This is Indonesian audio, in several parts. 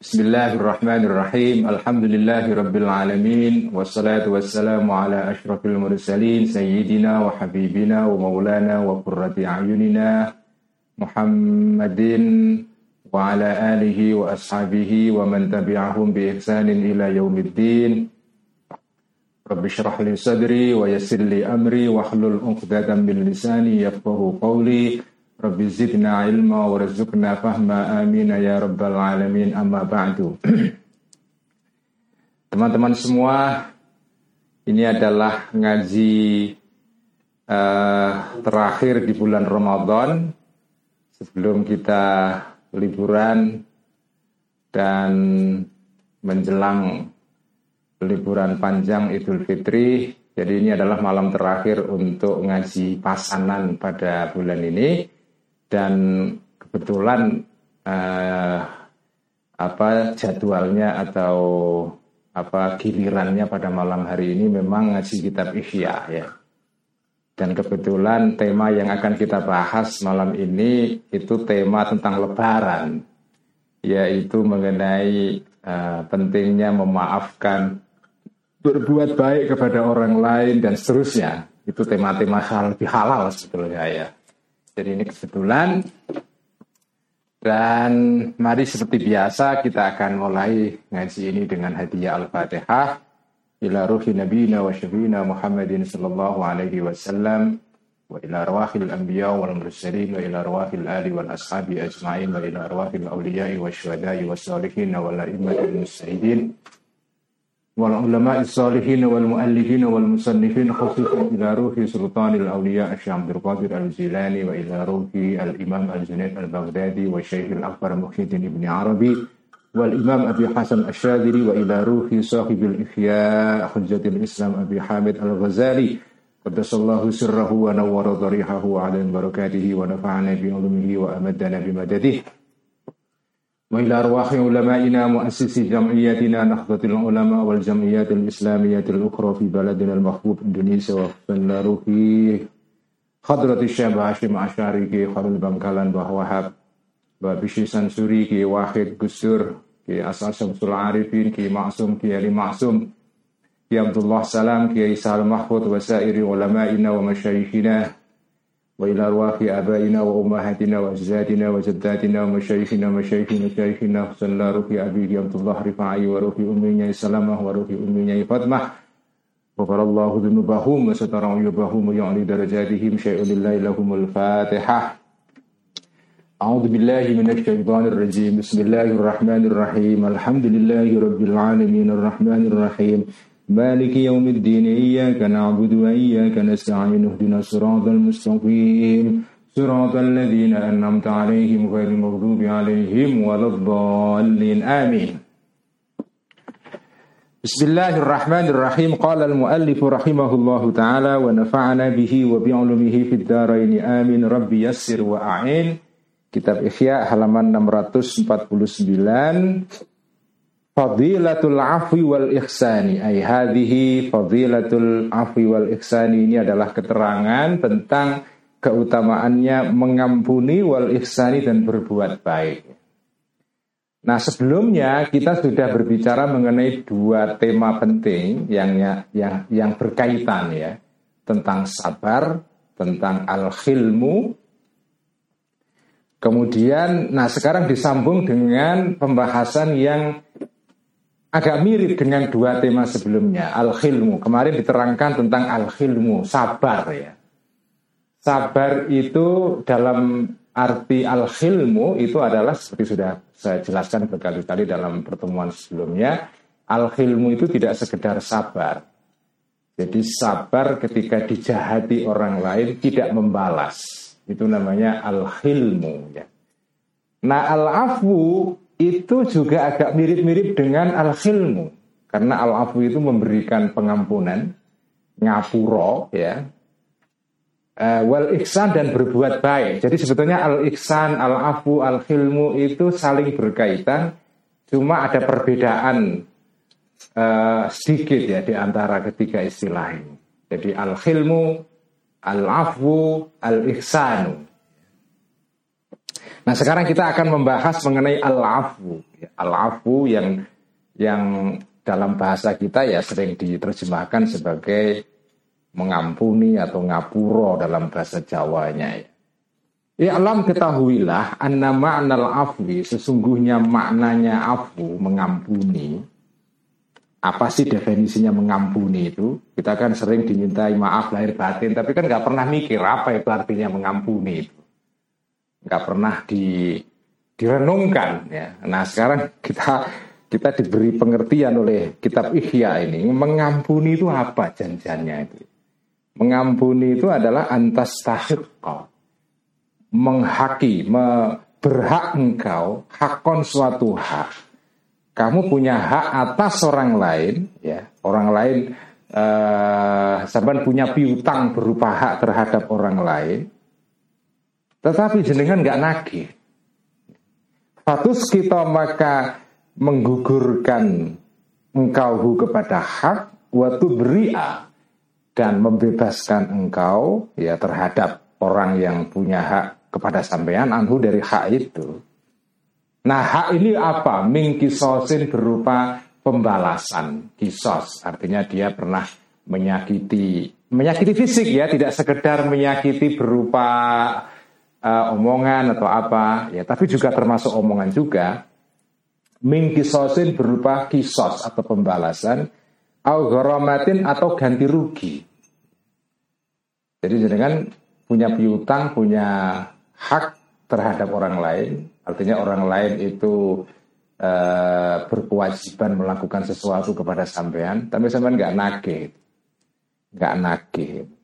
Bismillahirrahmanirrahim. Alhamdulillahirabbil alamin wassalatu wassalamu ala asyrafil mursalin sayyidina wa habibina wa maulana wa qurrati ayunina Muhammadin wa ala alihi wa ashabihi wa man tabi'ahum bi ihsanin ila yaumiddin. Rabbi shrah li sadri wa yassir li amri wa hlul 'uqdatam min lisani yafqahu qawli. Rabbi zidna ilma wa rizukna fahma amin ya rabbal alamin. Amma ba'du. Teman-teman semua ini adalah ngaji uh, terakhir di bulan Ramadan sebelum kita liburan dan menjelang liburan panjang Idul Fitri. Jadi ini adalah malam terakhir untuk ngaji pasanan pada bulan ini dan kebetulan uh, apa jadwalnya atau apa gilirannya pada malam hari ini memang ngaji kitab Ihya ya. Dan kebetulan tema yang akan kita bahas malam ini itu tema tentang lebaran yaitu mengenai uh, pentingnya memaafkan berbuat baik kepada orang lain dan seterusnya. Itu tema-tema hal lebih halal sebetulnya ya. Jadi ini kebetulan. Dan mari seperti biasa kita akan mulai ngaji ini dengan hadiah Al-Fatihah. Ila ruhi nabiyina wa syafina Muhammadin sallallahu alaihi wasallam. Wa ila arwahil anbiya wal mursalin. Wa ila arwahil ali wal ashabi ajma'in. Wa ila arwahil awliya'i wa syuhada'i wa salihin wa la immatil mustahidin والعلماء الصالحين والمؤلفين والمصنفين خصوصا إلى روح سلطان الأولياء الشيخ عبد القادر الجيلاني وإلى روح الإمام الجنيد البغدادي والشيخ الأكبر محي الدين ابن عربي والإمام أبي حسن الشاذلي وإلى روح صاحب الإحياء حجة الإسلام أبي حامد الغزالي. قدس الله سره ونور ضريحه على بركاته ونفعنا بعلمه وأمدنا بمدده. وإلى أرواح علمائنا مؤسسي جمعيتنا نهضة العلماء والجمعيات الإسلامية الأخرى في بلدنا المحبوب إندونيسيا وفقنا روحي حضرة الشيخ هاشم عشاري كي خلل بمكالان بهوهاب. بابشي سنسوري كي واحد قسر كي أساس شمس العارفين كي معصوم كي علي معصوم. كي عبد الله سلام كي عيسى المحفوظ وسائر علمائنا ومشايخنا. وإلى أرواح آبائنا وأمهاتنا وأجدادنا وجداتنا ومشايخنا ومشايخ مشايخنا. صلى روح أبي عبد الله رفاعي وروح أمي سلامة وروح أمي فاطمة. غفر الله ذنوبهم وستر عيوبهم ويعلي درجاتهم. شيء لله لهم الفاتحة. أعوذ بالله من الشيطان الرجيم. بسم الله الرحمن الرحيم. الحمد لله رب العالمين الرحمن الرحيم. مالك يوم الدين إياك نعبد وإياك نستعين اهدنا الصراط المستقيم. صراط الذين أنعمت عليهم غير المغضوب عليهم ولا الضالين. آمين. بسم الله الرحمن الرحيم. قال المؤلف رحمه الله تعالى ونفعنا به وبعلمه في الدارين. آمين. ربي يسر وأعين. Kitab Ihya halaman 649 Fadilatul afwi wal ihsani ay hadhihi fadilatul afwi wal ihsani ini adalah keterangan tentang keutamaannya mengampuni wal ihsani dan berbuat baik. Nah sebelumnya kita sudah berbicara mengenai dua tema penting yang yang yang berkaitan ya tentang sabar, tentang al-khilmu. Kemudian, nah sekarang disambung dengan pembahasan yang agak mirip dengan dua tema sebelumnya al-khilmu. Kemarin diterangkan tentang al-khilmu sabar. Ya. Sabar itu dalam arti al-khilmu itu adalah seperti sudah saya jelaskan berkali-kali dalam pertemuan sebelumnya al-khilmu itu tidak sekedar sabar. Jadi sabar ketika dijahati orang lain tidak membalas. Itu namanya al-khilmu ya. Nah al-afu itu juga agak mirip-mirip dengan al-khilmu. Karena al-afu itu memberikan pengampunan ngapuro ya. Uh, wal ihsan dan berbuat baik. Jadi sebetulnya al-ihsan al-afu al-khilmu itu saling berkaitan. Cuma ada perbedaan uh, sedikit ya di antara ketiga istilah ini. Jadi al-khilmu al-afu al-ihsanu Nah sekarang kita akan membahas mengenai al-afu. Ya, al-afu yang yang dalam bahasa kita ya sering diterjemahkan sebagai mengampuni atau ngapuro dalam bahasa Jawanya ya. Alam ketahuilah anna ma'nal afwi sesungguhnya maknanya afu mengampuni apa sih definisinya mengampuni itu? Kita kan sering dimintai maaf lahir batin, tapi kan nggak pernah mikir apa itu artinya mengampuni itu. Nggak pernah di, direnungkan ya. Nah sekarang kita kita diberi pengertian oleh kitab Ihya ini mengampuni itu apa janjiannya itu? Mengampuni itu adalah antas tahiqqah menghaki, me, berhak engkau hakon suatu hak. Kamu punya hak atas orang lain, ya orang lain eh, saban punya piutang berupa hak terhadap orang lain, tetapi jenengan nggak nagih. Fatus kita maka menggugurkan engkau kepada hak waktu beria dan membebaskan engkau ya terhadap orang yang punya hak kepada sampean anhu dari hak itu. Nah hak ini apa? Min kisosin berupa pembalasan. Kisos artinya dia pernah menyakiti menyakiti fisik ya, tidak sekedar menyakiti berupa uh, omongan atau apa ya, tapi juga termasuk omongan juga. Min kisosin berupa kisos atau pembalasan, au atau ganti rugi. Jadi dengan punya piutang, punya hak terhadap orang lain, artinya orang lain itu uh, berkewajiban melakukan sesuatu kepada sampean, tapi sampean nggak nagih, nggak nagih.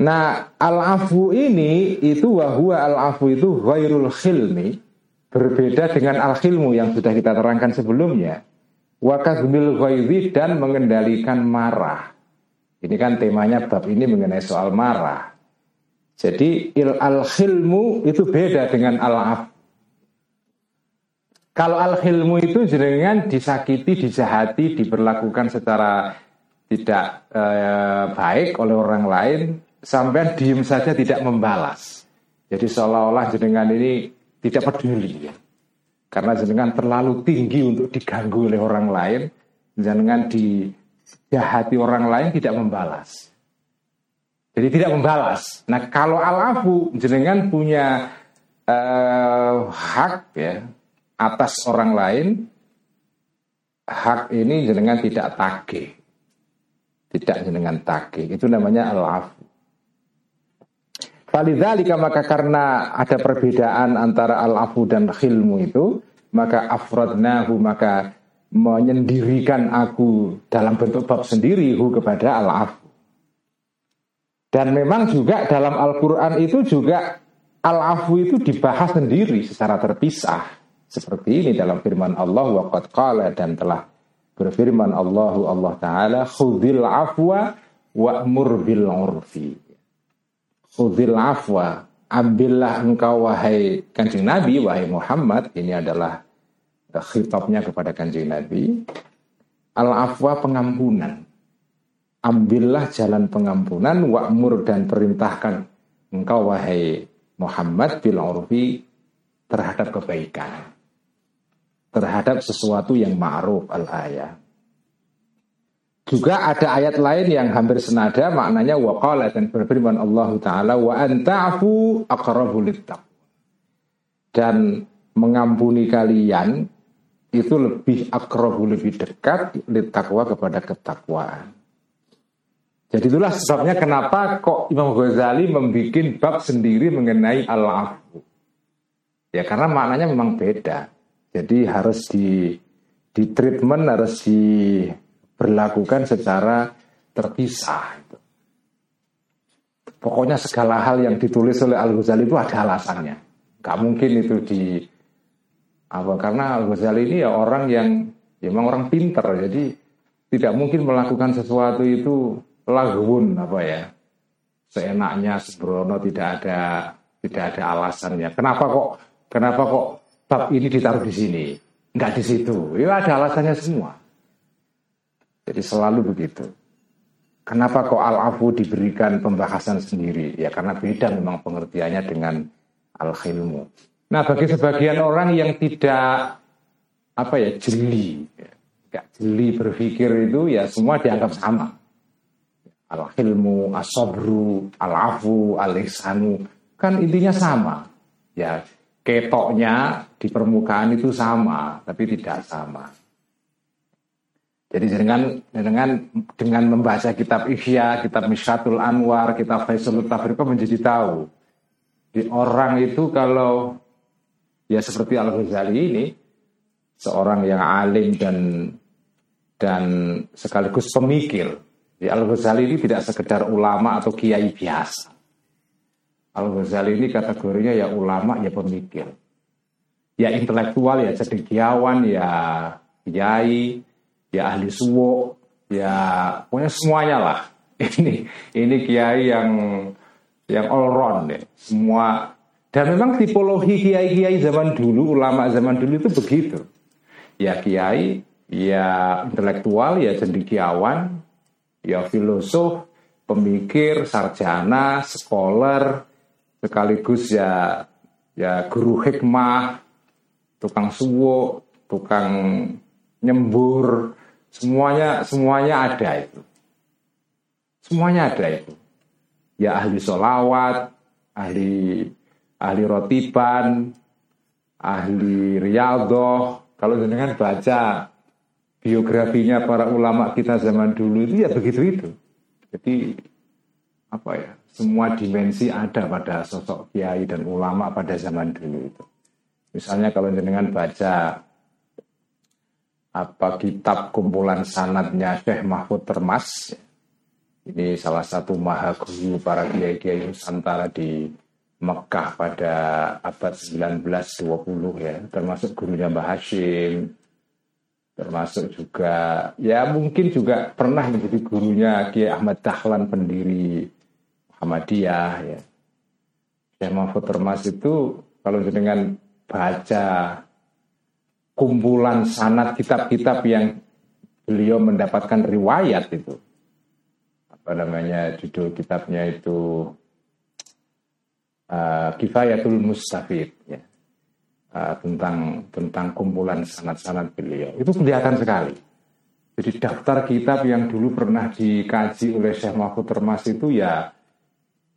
Nah, al-afu ini itu wahwa al-afu itu ghairul khilmi, berbeda dengan al-khilmu yang sudah kita terangkan sebelumnya. Wakazmil ghaidhi dan mengendalikan marah. Ini kan temanya bab ini mengenai soal marah. Jadi il al hilmu itu beda dengan al af. Kalau al hilmu itu jenengan disakiti, dijahati, diperlakukan secara tidak eh, baik oleh orang lain, sampai diem saja tidak membalas. Jadi seolah-olah jenengan ini tidak peduli ya. Karena jenengan terlalu tinggi untuk diganggu oleh orang lain, jenengan dijahati orang lain tidak membalas. Jadi tidak membalas. Nah kalau alafu jenengan punya uh, hak ya atas orang lain, hak ini jenengan tidak tagih. Tidak jenengan tagih. Itu namanya alafu. Falidhalika maka karena ada perbedaan antara al-afu dan khilmu itu, maka afrodnahu maka menyendirikan aku dalam bentuk bab sendiri hu kepada al-afu. Dan memang juga dalam Al-Quran itu juga Al-Afu itu dibahas sendiri secara terpisah. Seperti ini dalam firman Allah waqad qala dan telah berfirman Allahu Allah Ta'ala khudil afwa wa'mur bil urfi. Khudil afwa ambillah engkau wahai kanjeng Nabi, wahai Muhammad. Ini adalah khitabnya kepada kanjeng Nabi. Al-afwa pengampunan ambillah jalan pengampunan wa'mur dan perintahkan engkau wahai Muhammad bil urfi terhadap kebaikan terhadap sesuatu yang ma'ruf al ayat juga ada ayat lain yang hampir senada maknanya waqala dan berfirman Allah taala wa anta'fu aqrabu dan mengampuni kalian itu lebih akrabu lebih dekat litakwa kepada ketakwaan jadi itulah sebabnya kenapa kok Imam Ghazali membuat bab sendiri mengenai al-afu. Ya karena maknanya memang beda. Jadi harus di di treatment harus diberlakukan secara terpisah. Pokoknya segala hal yang ditulis oleh Al Ghazali itu ada alasannya. Gak mungkin itu di apa karena Al Ghazali ini ya orang yang ya memang orang pinter jadi tidak mungkin melakukan sesuatu itu lagun apa ya seenaknya sembrono tidak ada tidak ada alasannya. Kenapa kok kenapa kok bab ini ditaruh di sini? Enggak di situ. Ya ada alasannya semua. Jadi selalu begitu. Kenapa kok al-afu diberikan pembahasan sendiri? Ya karena beda memang pengertiannya dengan al-khilmu. Nah, bagi sebagian orang yang tidak apa ya jeli, nggak jeli berpikir itu ya semua dianggap sama. Al-hilmu, asobru, al-afu, al-ihsanu, kan intinya sama. Ya, ketoknya di permukaan itu sama, tapi tidak sama. Jadi dengan dengan dengan membaca kitab Ihya, kitab Mishatul Anwar, kitab Faisalut Tafriqah menjadi tahu di orang itu kalau ya seperti Al Ghazali ini seorang yang alim dan dan sekaligus pemikir. Ya, Al Ghazali ini tidak sekedar ulama atau kiai biasa. Al Ghazali ini kategorinya ya ulama ya pemikir. Ya intelektual ya cendekiawan ya kiai ya ahli suwo ya pokoknya semuanya lah. Ini ini kiai yang yang all round ya. Semua dan memang tipologi kiai-kiai zaman dulu, ulama zaman dulu itu begitu. Ya kiai, ya intelektual, ya cendikiawan, ya filosof, pemikir, sarjana, scholar, sekaligus ya ya guru hikmah, tukang suwo, tukang nyembur, semuanya semuanya ada itu. Semuanya ada itu. Ya ahli solawat, ahli ahli rotiban, ahli riyadhah. Kalau dengan baca biografinya para ulama kita zaman dulu itu ya begitu itu. Jadi apa ya? Semua dimensi ada pada sosok kiai dan ulama pada zaman dulu itu. Misalnya kalau dengan baca apa kitab kumpulan sanatnya Syekh Mahfud Termas? Ini salah satu maha guru para kiai-kiai Nusantara di Mekah pada abad 19-20 ya, termasuk gurunya Mbah Hashim, termasuk juga ya mungkin juga pernah menjadi gurunya Kiai Ahmad Dahlan pendiri Muhammadiyah ya. Syekh Mahfud Termas itu kalau dengan baca kumpulan sanat kitab-kitab yang beliau mendapatkan riwayat itu apa namanya judul kitabnya itu uh, Kifayatul Mustafid ya. Uh, tentang tentang kumpulan sanat-sanat beliau itu kelihatan sekali. Jadi daftar kitab yang dulu pernah dikaji oleh Syekh Mahfud Termas itu ya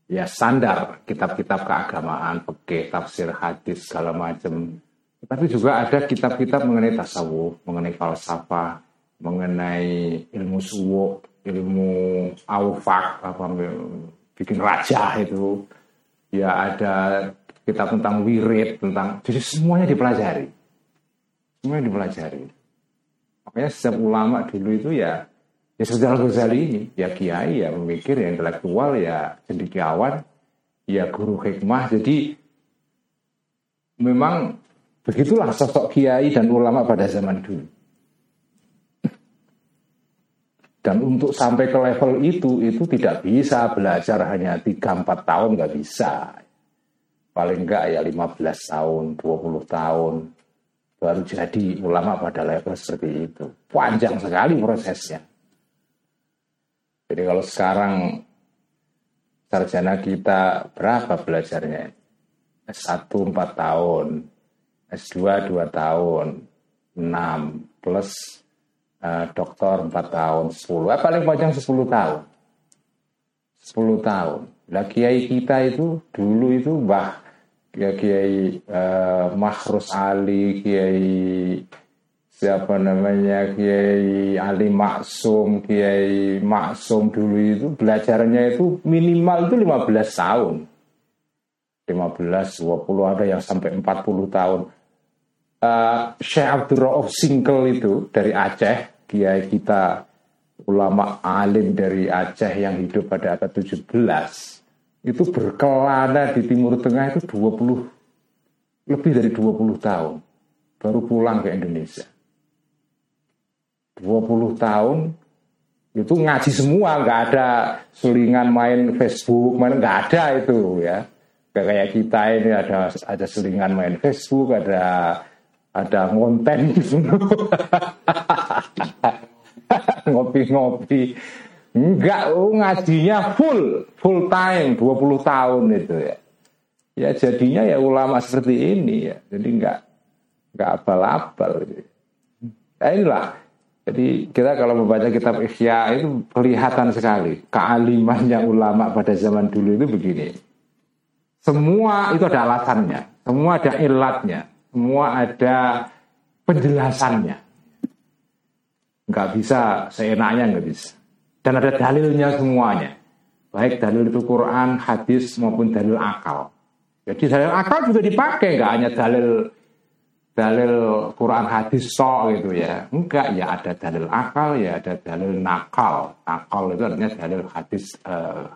ya standar kitab-kitab keagamaan, fikih, tafsir hadis segala macam. Tapi juga ada kitab-kitab mengenai tasawuf, mengenai falsafah, mengenai ilmu suwo, ilmu aufak, apa bikin raja itu, ya ada kitab tentang wirid, tentang jadi semuanya dipelajari. Semuanya dipelajari. Makanya setiap ulama dulu itu ya ya seperti Al Ghazali ini, ya kiai, ya pemikir, ya intelektual, ya cendekiawan, ya guru hikmah. Jadi memang begitulah sosok kiai dan ulama pada zaman dulu. Dan untuk sampai ke level itu, itu tidak bisa belajar hanya 3-4 tahun, nggak bisa. Paling enggak ya 15 tahun, 20 tahun, baru jadi ulama pada level seperti itu. Panjang sekali prosesnya. Jadi kalau sekarang sarjana kita berapa belajarnya? S1 4 tahun, S2 2 tahun, 6 plus uh, doktor 4 tahun, 10, eh, paling panjang 10 tahun. 10 tahun. Lah kiai kita itu dulu itu bah ya kiai uh, Mahrus Ali, kiai siapa namanya kiai Ali Maksum, kiai Maksum dulu itu belajarnya itu minimal itu 15 tahun. 15, 20 ada yang sampai 40 tahun. Uh, Syekh Abdul Rauf Singkel itu dari Aceh. Kiai kita ulama alim dari Aceh yang hidup pada abad 17 itu berkelana di Timur Tengah itu 20 lebih dari 20 tahun. Baru pulang ke Indonesia. 20 tahun itu ngaji semua. Nggak ada selingan main Facebook main nggak ada itu ya. Kayak kita ini ada ada selingan main Facebook ada ada ngonten ngopi-ngopi enggak oh, ngajinya full full time 20 tahun itu ya Ya jadinya ya ulama seperti ini ya. Jadi nggak nggak abal-abal. Ya inilah. Jadi kita kalau membaca kitab Ihya itu kelihatan sekali kealimannya ulama pada zaman dulu itu begini. Semua itu ada alasannya, semua ada ilatnya, semua ada penjelasannya. Nggak bisa seenaknya nggak bisa. Dan ada dalilnya semuanya. Baik dalil itu Quran, hadis maupun dalil akal. Jadi dalil akal juga dipakai, nggak hanya dalil dalil Quran hadis so gitu ya. Enggak, ya ada dalil akal, ya ada dalil nakal. Nakal itu artinya dalil hadis uh,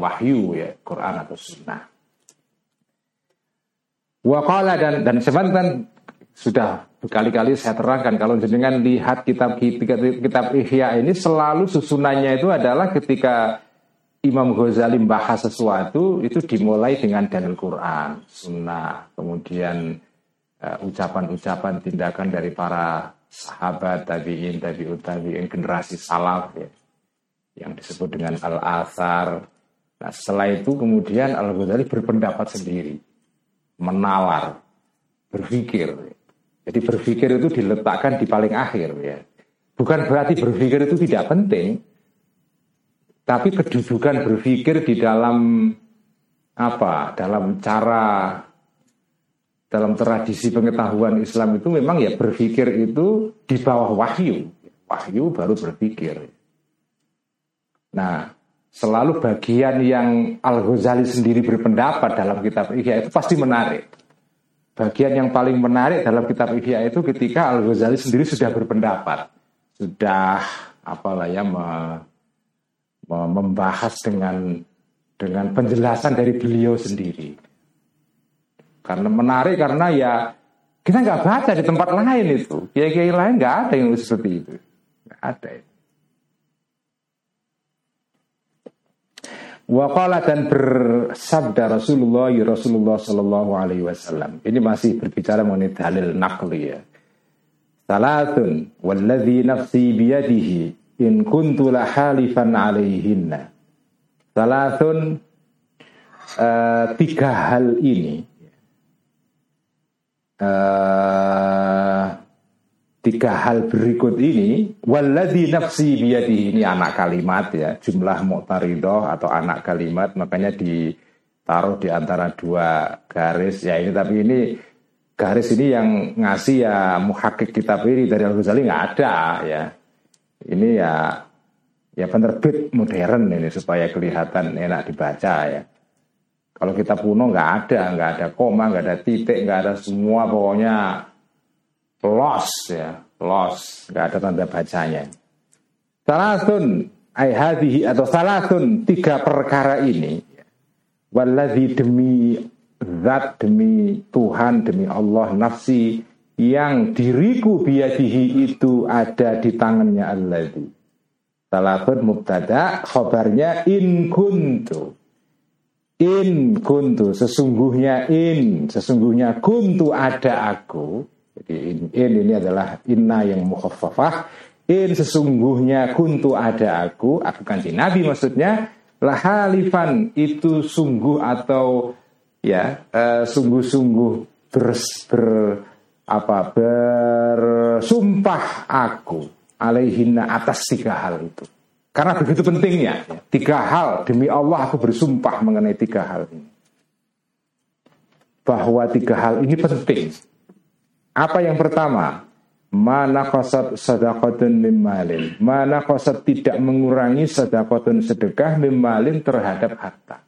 wahyu ya, Quran atau sunnah. Wakala dan dan sebentar sudah berkali-kali saya terangkan kalau jenengan lihat kitab kitab, kitab Ihya ini selalu susunannya itu adalah ketika Imam Ghazali membahas sesuatu itu dimulai dengan dalil Quran, Sunnah, kemudian uh, ucapan-ucapan tindakan dari para sahabat tabiin, tabiut tabiin generasi salaf ya, yang disebut dengan al-athar. Nah setelah itu kemudian Al Ghazali berpendapat sendiri, menawar, berpikir. Jadi berpikir itu diletakkan di paling akhir ya. Bukan berarti berpikir itu tidak penting, tapi kedudukan berpikir di dalam apa? Dalam cara dalam tradisi pengetahuan Islam itu memang ya berpikir itu di bawah wahyu. Wahyu baru berpikir. Nah, selalu bagian yang Al-Ghazali sendiri berpendapat dalam kitab Ihya itu pasti menarik. Bagian yang paling menarik dalam kitab Ihya itu ketika Al-Ghazali sendiri sudah berpendapat. Sudah apa lah ya membahas dengan dengan penjelasan dari beliau sendiri. Karena menarik karena ya kita nggak baca di tempat lain itu. Kiai-kiai lain nggak ada yang seperti itu. Nggak ada. Waqala dan bersabda Rasulullah ya Rasulullah Shallallahu Alaihi Wasallam. Ini masih berbicara mengenai dalil nakli ya. Salatun walladhi nafsi biyadihi in kuntu la halifan alaihinna. Salatun uh, tiga hal ini uh, tiga hal berikut ini walladzi nafsi biyadihi. Ini anak kalimat ya jumlah mu'taridoh atau anak kalimat makanya ditaruh di antara dua garis. Ya ini tapi ini garis ini yang ngasih ya muhakik kitab ini dari Al Ghazali nggak ada ya. Ini ya ya penerbit modern ini supaya kelihatan enak dibaca ya. Kalau kita kuno nggak ada, nggak ada koma, nggak ada titik, nggak ada semua pokoknya los ya, los, nggak ada tanda bacanya. Salatun ayhadihi atau salatun tiga perkara ini waladhi demi zat demi Tuhan demi Allah nafsi yang diriku biadihi itu ada di tangannya alladzi. Salafun mubtada khabarnya in kuntu. In kuntu sesungguhnya in sesungguhnya kuntu ada aku. In, in ini adalah inna yang mukhaffafah. In sesungguhnya kuntu ada aku, aku kanji Nabi maksudnya lahalifan itu sungguh atau ya uh, sungguh-sungguh ber, ber apa bersumpah aku alaihinna atas tiga hal itu. Karena begitu pentingnya tiga hal demi Allah aku bersumpah mengenai tiga hal ini. Bahwa tiga hal ini penting. Apa yang pertama? Mana kosat sadaqatun mimalin Mana kosat tidak mengurangi sadaqatun sedekah mimalin terhadap harta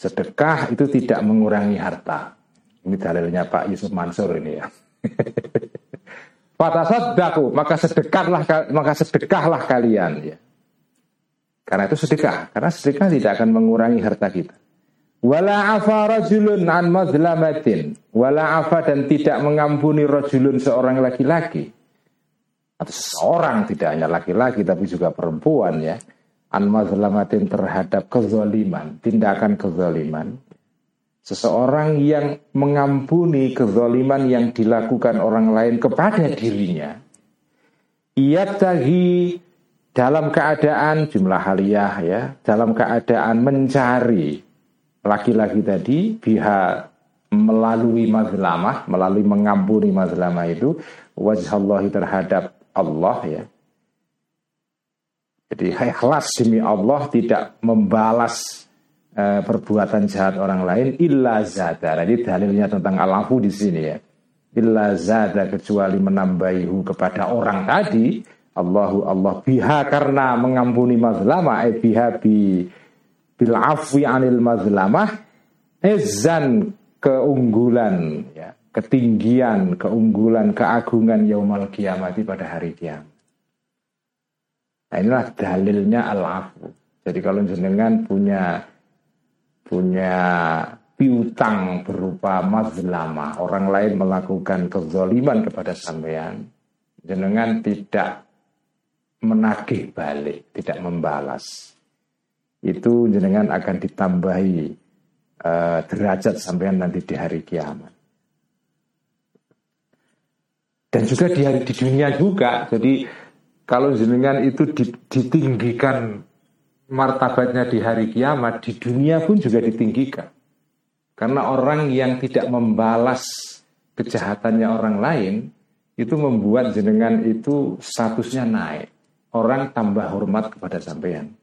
Sedekah itu tidak mengurangi harta ini dalilnya Pak Yusuf Mansur ini ya. daku maka sedekahlah maka sedekahlah kalian ya. Karena itu sedekah, karena sedekah tidak akan mengurangi harta kita. Wala afa rajulun an mazlamatin. Wala afa dan tidak mengampuni rajulun seorang laki-laki. Atau seorang tidak hanya laki-laki tapi juga perempuan ya. An mazlamatin terhadap kezaliman, tindakan kezaliman. Seseorang yang mengampuni kezaliman yang dilakukan orang lain kepada dirinya. Ia dalam keadaan jumlah haliyah ya, dalam keadaan mencari laki-laki tadi biha melalui mazlamah, melalui mengampuni mazlamah itu wajah Allah terhadap Allah ya. Jadi ikhlas demi Allah tidak membalas uh, perbuatan jahat orang lain illa zada. Jadi dalilnya tentang alafu di sini ya. Illa zada kecuali menambahihu kepada orang tadi Allahu Allah biha karena mengampuni mazlamah eh biha bi bil afwi anil mazlamah ezan keunggulan ya ketinggian keunggulan keagungan yaumal kiamati pada hari kiamat nah inilah dalilnya al afu jadi kalau jenengan punya punya piutang berupa mazlamah orang lain melakukan kezaliman kepada sampean jenengan tidak menagih balik, tidak membalas. Itu jenengan akan ditambahi uh, derajat sampean nanti di hari kiamat. Dan juga di hari di dunia juga. Jadi kalau jenengan itu ditinggikan martabatnya di hari kiamat, di dunia pun juga ditinggikan. Karena orang yang tidak membalas kejahatannya orang lain, itu membuat jenengan itu statusnya naik orang tambah hormat kepada sampean.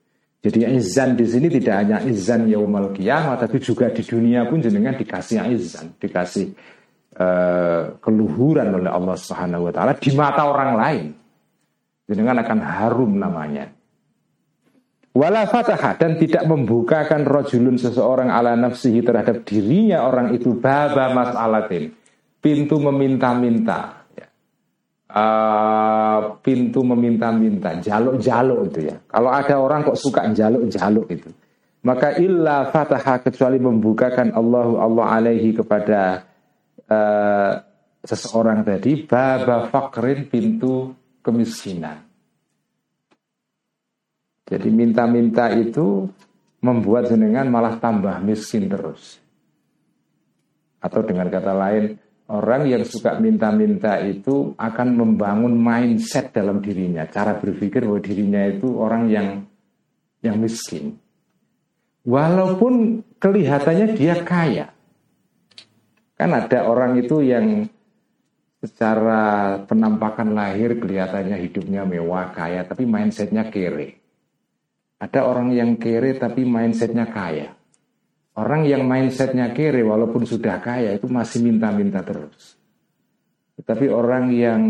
Jadi izan di sini tidak hanya izan yaumal kiamat, tapi juga di dunia pun jenengan dikasih izan, dikasih uh, keluhuran oleh Allah Subhanahu Wa Taala di mata orang lain. Jenengan akan harum namanya. Wala fataha dan tidak membukakan rojulun seseorang ala nafsihi terhadap dirinya orang itu baba mas'alatin. Pintu meminta-minta uh, pintu meminta-minta, jaluk-jaluk itu ya. Kalau ada orang kok suka jaluk-jaluk itu, maka illa fataha kecuali membukakan Allahu Allah alaihi kepada uh, seseorang tadi baba fakrin pintu kemiskinan. Jadi minta-minta itu membuat jenengan malah tambah miskin terus. Atau dengan kata lain, Orang yang suka minta-minta itu akan membangun mindset dalam dirinya, cara berpikir bahwa dirinya itu orang yang yang miskin. Walaupun kelihatannya dia kaya. Kan ada orang itu yang secara penampakan lahir kelihatannya hidupnya mewah, kaya, tapi mindsetnya kere. Ada orang yang kere tapi mindsetnya kaya. Orang yang mindsetnya kere walaupun sudah kaya itu masih minta-minta terus. Tetapi orang yang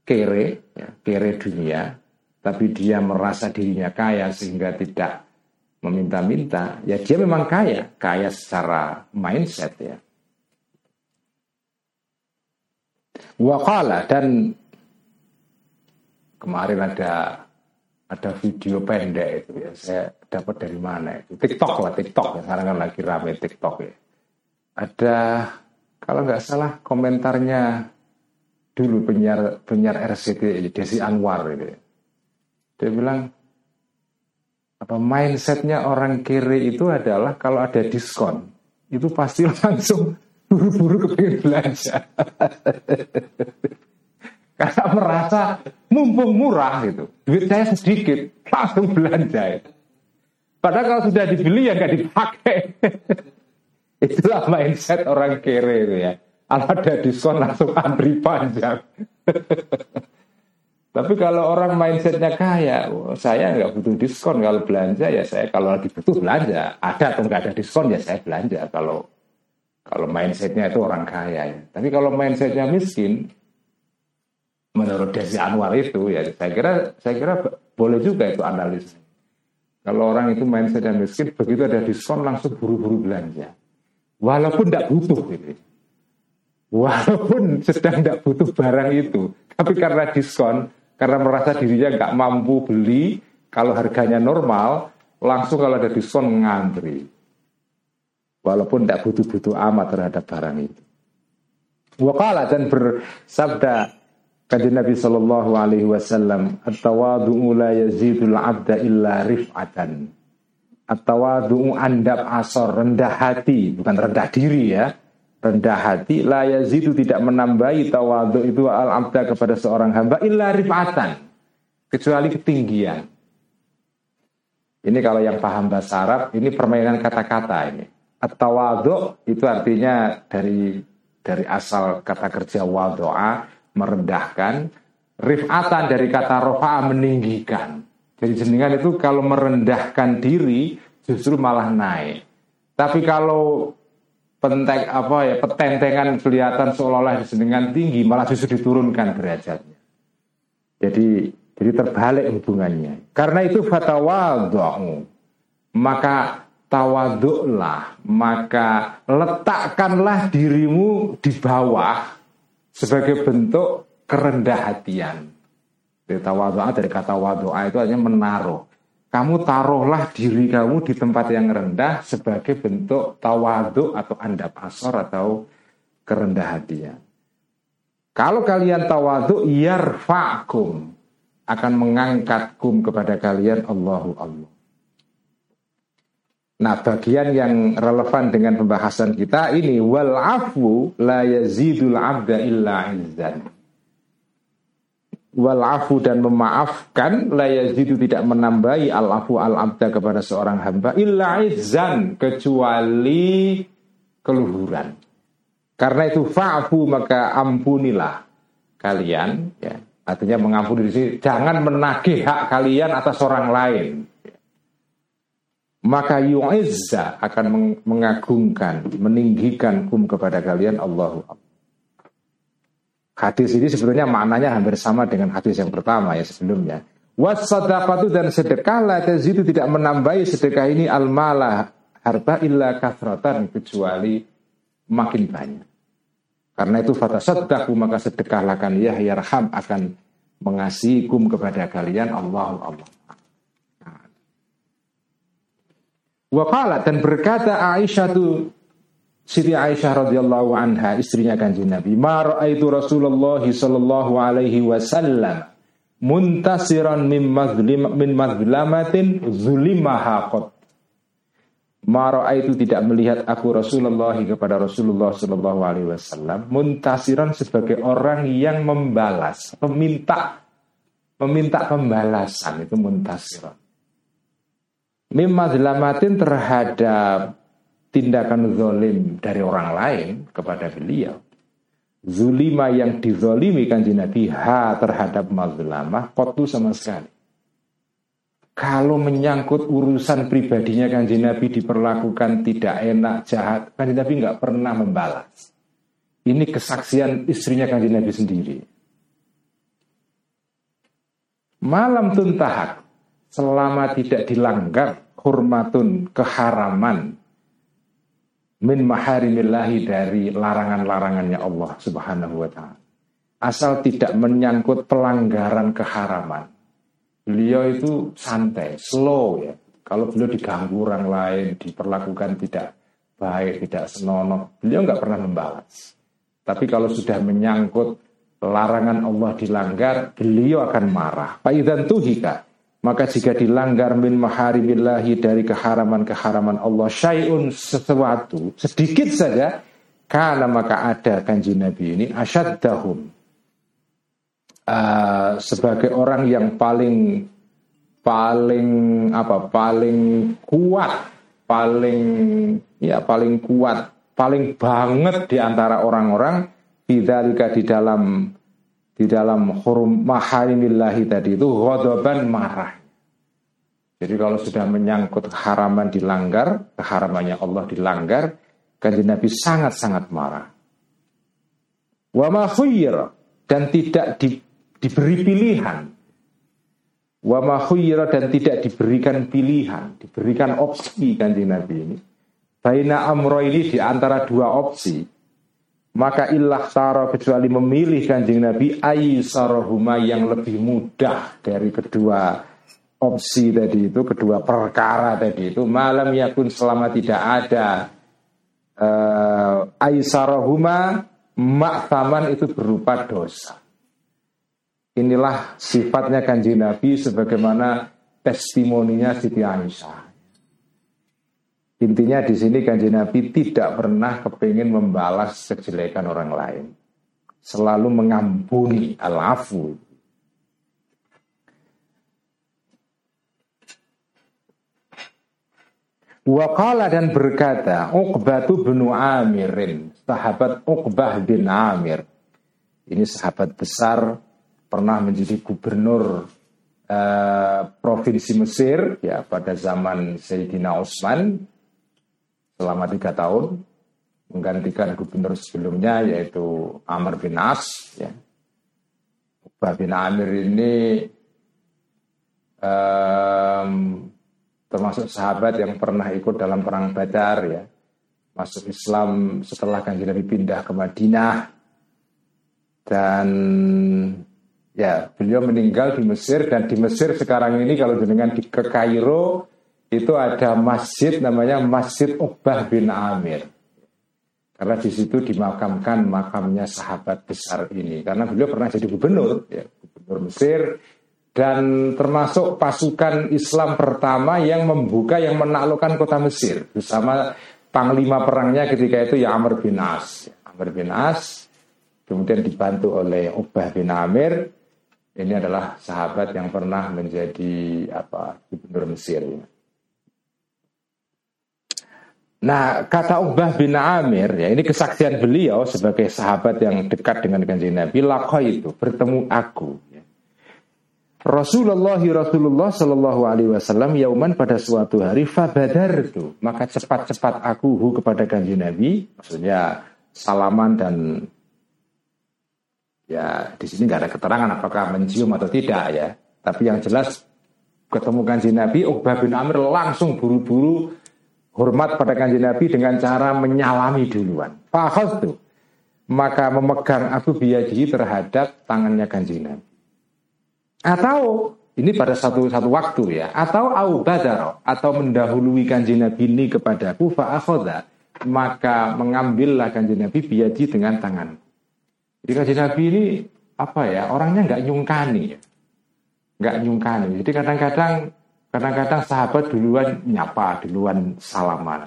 kere, ya, kere dunia, tapi dia merasa dirinya kaya sehingga tidak meminta-minta, ya dia memang kaya, kaya secara mindset ya. Wakala dan kemarin ada ada video pendek itu ya. Saya dapat dari mana itu? TikTok lah TikTok ya. Sekarang kan lagi rame TikTok ya. Ada kalau nggak salah komentarnya dulu penyiar penyiar RCTI Desi Anwar itu ya. dia bilang apa mindsetnya orang kiri itu adalah kalau ada diskon itu pasti langsung buru-buru kepingin belanja karena merasa mumpung murah gitu. Duit saya sedikit, langsung belanja. Itu. Padahal kalau sudah dibeli ya nggak dipakai. Itulah mindset orang kere itu ya. Kalau ada diskon langsung antri panjang. Tapi kalau orang mindsetnya kaya, oh, saya nggak butuh diskon kalau belanja ya saya kalau lagi butuh belanja. Ada atau nggak ada diskon ya saya belanja. Kalau kalau mindsetnya itu orang kaya ya. Tapi kalau mindsetnya miskin, menurut Desi Anwar itu ya saya kira saya kira boleh juga itu analis. Kalau orang itu main miskin begitu ada diskon langsung buru-buru belanja. Walaupun tidak butuh gitu. Walaupun sedang tidak butuh barang itu, tapi karena diskon, karena merasa dirinya nggak mampu beli, kalau harganya normal, langsung kalau ada diskon ngantri. Walaupun tidak butuh-butuh amat terhadap barang itu. Wakala dan bersabda Kata Nabi Shallallahu Alaihi Wasallam, "At-tawadu'u la yazidul abda illa rif'atan." At-tawadu'u andap asor, rendah hati, bukan rendah diri ya. Rendah hati, la yazidu tidak menambahi tawadu itu al-abda kepada seorang hamba illa rif'atan. kecuali ketinggian. Ini kalau yang paham bahasa Arab, ini permainan kata-kata ini. At-tawadhu itu artinya dari dari asal kata kerja wadoa merendahkan, rifatan dari kata rofa'a meninggikan. Jadi jenengan itu kalau merendahkan diri justru malah naik. Tapi kalau pentek apa ya petentengan kelihatan seolah-olah jenengan tinggi malah justru diturunkan derajatnya. Jadi jadi terbalik hubungannya. Karena itu fatawadhu. Maka tawaduklah, maka letakkanlah dirimu di bawah sebagai bentuk kerendah hatian. Dari tawadhu'a dari kata wadu'a itu hanya menaruh. Kamu taruhlah diri kamu di tempat yang rendah sebagai bentuk tawadhu atau andap asor atau kerendah hatian. Kalau kalian tawadhu yarfa'kum akan mengangkatkum kepada kalian Allahu Allah. Nah, bagian yang relevan dengan pembahasan kita ini wal afu la yazidul abda illa izzan. Wal afu dan memaafkan la yazidu tidak menambahi al afu al abda kepada seorang hamba illa izzan kecuali keluhuran. Karena itu fa'fu maka ampunilah kalian ya. Artinya mengampuni diri jangan menagih hak kalian atas orang lain maka yu'izza akan mengagungkan, meninggikan kum kepada kalian Allahu Hadis ini sebetulnya maknanya hampir sama dengan hadis yang pertama ya sebelumnya. Wasadaqatu dan sedekah la itu tidak menambahi sedekah ini al-malah harta illa kathratan kecuali makin banyak. Karena itu fatasaddaqu maka sedekahlah kan ya yarham akan mengasihi kum kepada kalian Allahu Allah. Waqala dan berkata Aisyah tu Siti Aisyah radhiyallahu anha istrinya kanjeng Nabi, "Ma raaitu Rasulullah sallallahu alaihi wasallam muntasiran min mazlim min mazlamatin zulimaha qat." Ma itu tidak melihat aku Rasulullah kepada Rasulullah sallallahu alaihi wasallam muntasiran sebagai orang yang membalas, meminta meminta pembalasan itu muntasiran mimma zelamatin terhadap tindakan zolim dari orang lain kepada beliau. Zulima yang dizolimi kan Nabi ha terhadap mazlamah kotu sama sekali. Kalau menyangkut urusan pribadinya kan Nabi diperlakukan tidak enak, jahat, kan Nabi nggak pernah membalas. Ini kesaksian istrinya kan Nabi sendiri. Malam tuntahak, selama tidak dilanggar hurmatun keharaman min maharimillahi dari larangan-larangannya Allah Subhanahu wa taala. Asal tidak menyangkut pelanggaran keharaman. Beliau itu santai, slow ya. Kalau beliau diganggu orang lain, diperlakukan tidak baik, tidak senonoh, beliau nggak pernah membalas. Tapi kalau sudah menyangkut larangan Allah dilanggar, beliau akan marah. Pak Idan tuhika. Maka jika dilanggar min maharimillahi dari keharaman-keharaman Allah syai'un sesuatu sedikit saja karena maka ada kanji Nabi ini asyaddahum. Uh, sebagai orang yang paling paling apa paling kuat paling ya paling kuat paling banget di antara orang-orang bidzalika di dalam di dalam hurum maharimillahi tadi itu ghodoban marah. Jadi kalau sudah menyangkut keharaman dilanggar, keharamannya Allah dilanggar, kanji Nabi sangat-sangat marah. Wa ma dan tidak di, diberi pilihan. Wa ma dan tidak diberikan pilihan, diberikan opsi kanji Nabi ini. Baina amro ini di antara dua opsi maka ilah taro kecuali memilih kanjeng Nabi aisarahuma yang lebih mudah dari kedua opsi tadi itu kedua perkara tadi itu. Malam yakun selama tidak ada uh, aisarahuma maktaman itu berupa dosa. Inilah sifatnya kanjeng Nabi sebagaimana testimoninya Siti Aisyah Intinya di sini Kanjeng Nabi tidak pernah kepingin membalas kejelekan orang lain. Selalu mengampuni alafu. Waqala dan berkata Uqbatu bin Amirin Sahabat Uqbah bin Amir Ini sahabat besar Pernah menjadi gubernur eh, Provinsi Mesir ya Pada zaman Sayyidina osman selama tiga tahun menggantikan gubernur sebelumnya yaitu Amr bin As ya. Uqbah bin Amir ini um, termasuk sahabat yang pernah ikut dalam perang Badar ya masuk Islam setelah kanji Nabi pindah ke Madinah dan ya beliau meninggal di Mesir dan di Mesir sekarang ini kalau dengan di ke Kairo itu ada masjid namanya Masjid Uqbah bin Amir karena di situ dimakamkan makamnya sahabat besar ini karena beliau pernah jadi gubernur ya gubernur Mesir dan termasuk pasukan Islam pertama yang membuka yang menaklukkan kota Mesir bersama panglima perangnya ketika itu ya Amr bin As. Amr bin As kemudian dibantu oleh Ubah bin Amir. Ini adalah sahabat yang pernah menjadi apa gubernur Mesir. Nah, kata Ubah bin Amir, ya ini kesaksian beliau sebagai sahabat yang dekat dengan kanjeng Nabi, lakoh itu bertemu aku. Rasulullah Rasulullah Shallallahu Alaihi Wasallam yauman pada suatu hari fabadar itu maka cepat-cepat aku hu kepada kanji Nabi maksudnya salaman dan ya di sini nggak ada keterangan apakah mencium atau tidak ya tapi yang jelas ketemu kanji Nabi Uqbah bin Amr langsung buru-buru hormat pada kanji Nabi dengan cara menyalami duluan Fahal tuh maka memegang aku biaji terhadap tangannya kanji Nabi atau ini pada satu satu waktu ya, atau au badar atau mendahului kanjeng Nabi ini kepadaku fa akhadha, maka mengambillah kanjeng Nabi biadi dengan tangan. Jadi kanjeng Nabi ini apa ya? Orangnya nggak nyungkani ya. Nggak nyungkani. Jadi kadang-kadang kadang-kadang sahabat duluan nyapa, duluan salaman.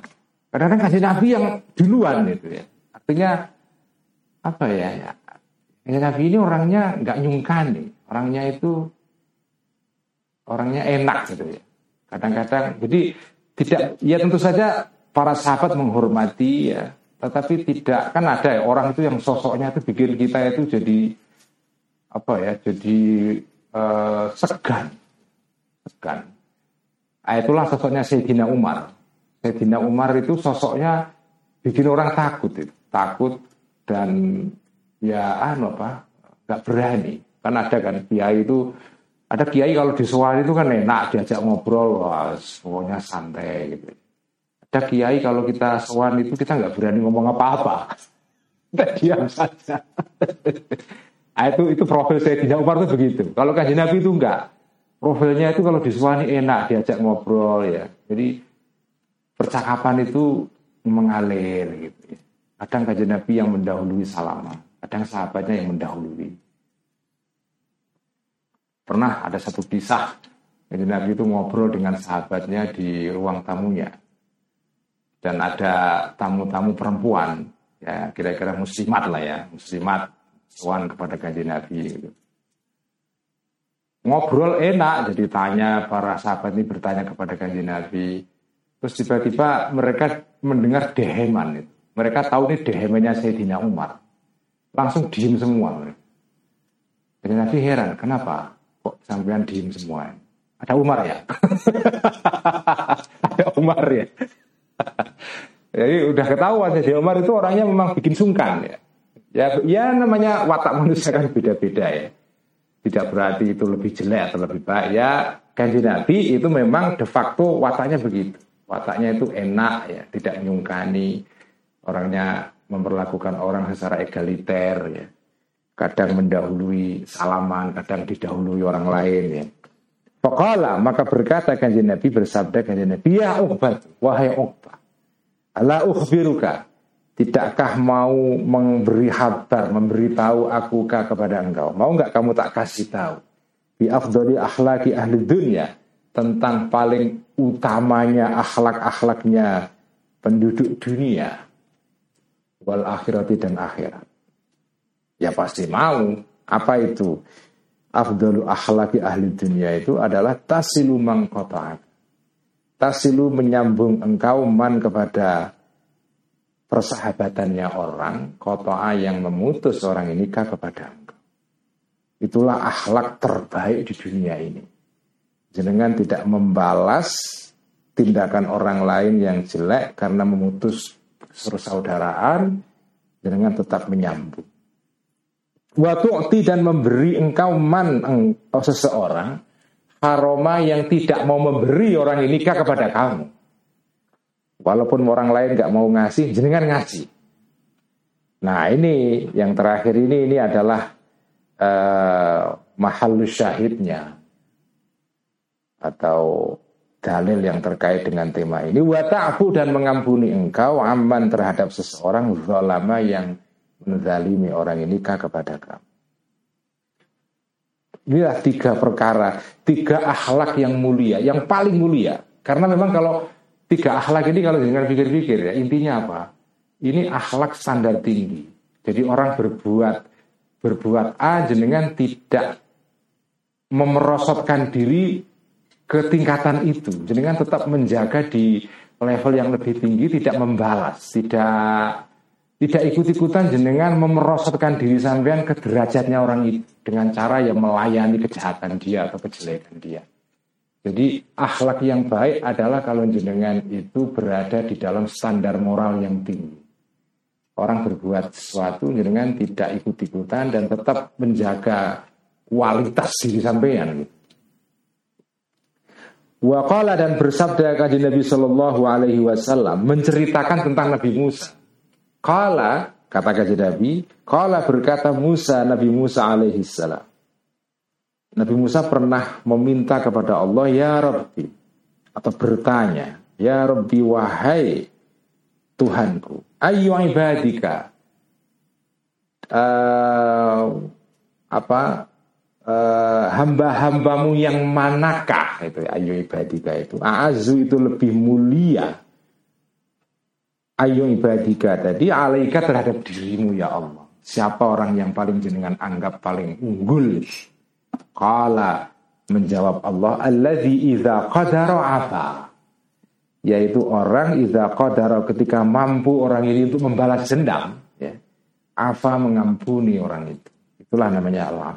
Kadang-kadang kanjeng Nabi yang duluan itu ya. Artinya apa ya? ya Nabi ini orangnya nggak nyungkani orangnya itu orangnya enak gitu ya. Kadang-kadang jadi tidak ya tentu saja para sahabat menghormati ya, tetapi tidak kan ada ya orang itu yang sosoknya itu bikin kita itu jadi apa ya, jadi uh, segan, segan. Nah, itulah sosoknya Sayyidina Umar. Sayyidina Umar itu sosoknya bikin orang takut itu, takut dan ya anu apa, nggak berani. Kan ada kan kiai itu ada kiai kalau di itu kan enak diajak ngobrol, wah, pokoknya santai gitu. Ada kiai kalau kita sowan itu kita nggak berani ngomong apa-apa. Kita diam saja. nah, itu itu profil tidak Umar itu begitu. Kalau kaji Nabi itu enggak. Profilnya itu kalau disuani enak diajak ngobrol ya. Jadi percakapan itu mengalir gitu ya. Kadang kaji Nabi yang mendahului salaman, kadang sahabatnya yang mendahului. Pernah ada satu kisah jadi Nabi itu ngobrol dengan sahabatnya di ruang tamunya. Dan ada tamu-tamu perempuan, ya kira-kira muslimat lah ya, muslimat tuan kepada kanjeng Nabi. Gitu. Ngobrol enak, jadi tanya para sahabat ini bertanya kepada kanjeng Nabi. Terus tiba-tiba mereka mendengar deheman itu. Mereka tahu ini dehemannya Sayyidina Umar. Langsung diem semua. Jadi Nabi heran, kenapa? kok sampean diem semua? Ada Umar ya? Ada Umar ya? Jadi udah ketahuan jadi Umar itu orangnya memang bikin sungkan ya. Ya, ya namanya watak manusia kan beda-beda ya. Tidak berarti itu lebih jelek atau lebih baik. Ya kanji Nabi itu memang de facto wataknya begitu. Wataknya itu enak ya, tidak nyungkani. Orangnya memperlakukan orang secara egaliter ya kadang mendahului salaman, kadang didahului orang lain ya. Pokoknya maka berkata kanjeng Nabi bersabda kanjeng Nabi ya Uqbah wahai Uqbah ala ukhbiruka tidakkah mau memberi kabar memberitahu aku kepada engkau mau nggak kamu tak kasih tahu bi afdali akhlaki ahli dunia tentang paling utamanya akhlak-akhlaknya penduduk dunia wal akhirati dan akhirat Ya pasti mau. Apa itu? Afdalu akhlaki ahli dunia itu adalah tasilu mangkota'ak. tasilu menyambung engkau man kepada persahabatannya orang, kotoa yang memutus orang ini kah kepada. Itulah akhlak terbaik di dunia ini. Jenengan tidak membalas tindakan orang lain yang jelek karena memutus persaudaraan, jenengan tetap menyambung. Waktu dan memberi engkau man engkau seseorang haroma yang tidak mau memberi orang ini nikah kepada kamu. Walaupun orang lain nggak mau ngasih, jenengan ngasih. Nah ini yang terakhir ini ini adalah uh, syahidnya atau dalil yang terkait dengan tema ini. Wata'fu dan mengampuni engkau aman terhadap seseorang zalama yang menzalimi orang ini kah kepada kamu. Inilah tiga perkara, tiga akhlak yang mulia, yang paling mulia. Karena memang kalau tiga akhlak ini kalau dengan pikir-pikir ya intinya apa? Ini akhlak standar tinggi. Jadi orang berbuat berbuat A jenengan tidak memerosotkan diri ke tingkatan itu. Jenengan tetap menjaga di level yang lebih tinggi, tidak membalas, tidak tidak ikut-ikutan jenengan memerosotkan diri sampean ke derajatnya orang itu dengan cara yang melayani kejahatan dia atau kejelekan dia. Jadi akhlak yang baik adalah kalau jenengan itu berada di dalam standar moral yang tinggi. Orang berbuat sesuatu jenengan tidak ikut-ikutan dan tetap menjaga kualitas diri sampean. Waqala dan bersabda kaji Nabi Shallallahu Alaihi Wasallam menceritakan tentang Nabi Musa. Kala kata kaji Nabi, kala berkata Musa Nabi Musa alaihi salam. Nabi Musa pernah meminta kepada Allah ya Rabbi atau bertanya, ya Rabbi wahai Tuhanku, ayu ibadika uh, apa uh, hamba-hambamu yang manakah itu ayu ibadika itu azu itu lebih mulia ayu ibadika tadi alaika terhadap dirimu ya Allah. Siapa orang yang paling jenengan anggap paling unggul? Kala menjawab Allah, alladzi idza qadara apa? Yaitu orang idza qadara ketika mampu orang ini untuk membalas dendam, ya. Afa mengampuni orang itu. Itulah namanya Allah.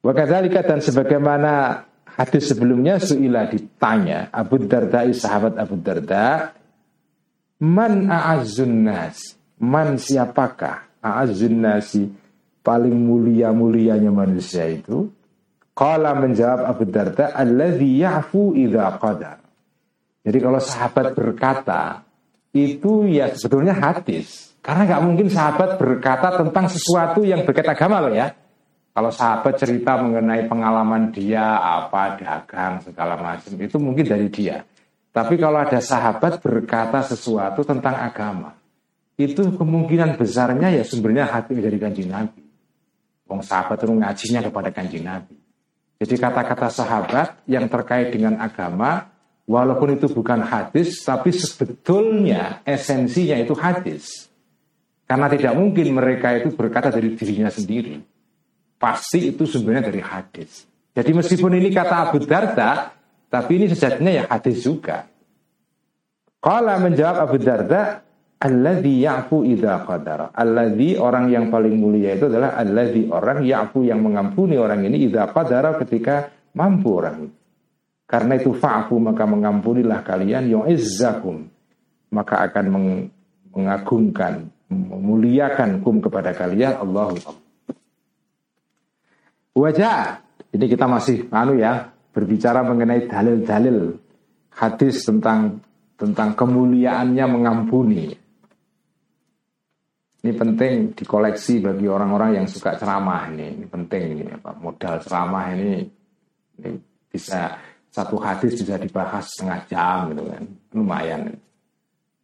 Wa dan sebagaimana hadis sebelumnya suila ditanya Abu Darda sahabat Abu Darda Man a'azzun nas Man siapakah a'azzun nasi Paling mulia-mulianya manusia itu Kala menjawab Abu Darda Alladhi ya'fu idha qadar. Jadi kalau sahabat berkata Itu ya sebetulnya hadis. Karena nggak mungkin sahabat berkata tentang sesuatu yang berkaitan agama loh ya. Kalau sahabat cerita mengenai pengalaman dia apa dagang segala macam itu mungkin dari dia. Tapi kalau ada sahabat berkata sesuatu tentang agama, itu kemungkinan besarnya ya sumbernya hati dari kanji Nabi. Wong sahabat itu ngajinya kepada kanji Nabi. Jadi kata-kata sahabat yang terkait dengan agama, walaupun itu bukan hadis, tapi sebetulnya esensinya itu hadis. Karena tidak mungkin mereka itu berkata dari dirinya sendiri. Pasti itu sumbernya dari hadis. Jadi meskipun ini kata Abu Darda, tapi ini sejatinya ya hadis juga. Qala menjawab Abu Darda, Alladhi ya'fu idha qadara. Alladhi orang yang paling mulia itu adalah Alladhi orang ya'fu yang mengampuni orang ini idha qadara ketika mampu orang itu. Karena itu fa'fu maka mengampunilah kalian yu'izzakum. Maka akan mengagungkan, memuliakan kum kepada kalian Allahu Wajah. Ini kita masih anu ya, berbicara mengenai dalil-dalil hadis tentang tentang kemuliaannya mengampuni. Ini penting dikoleksi bagi orang-orang yang suka ceramah ini. Ini penting ini apa modal ceramah ini, ini bisa satu hadis bisa dibahas setengah jam gitu kan. Lumayan.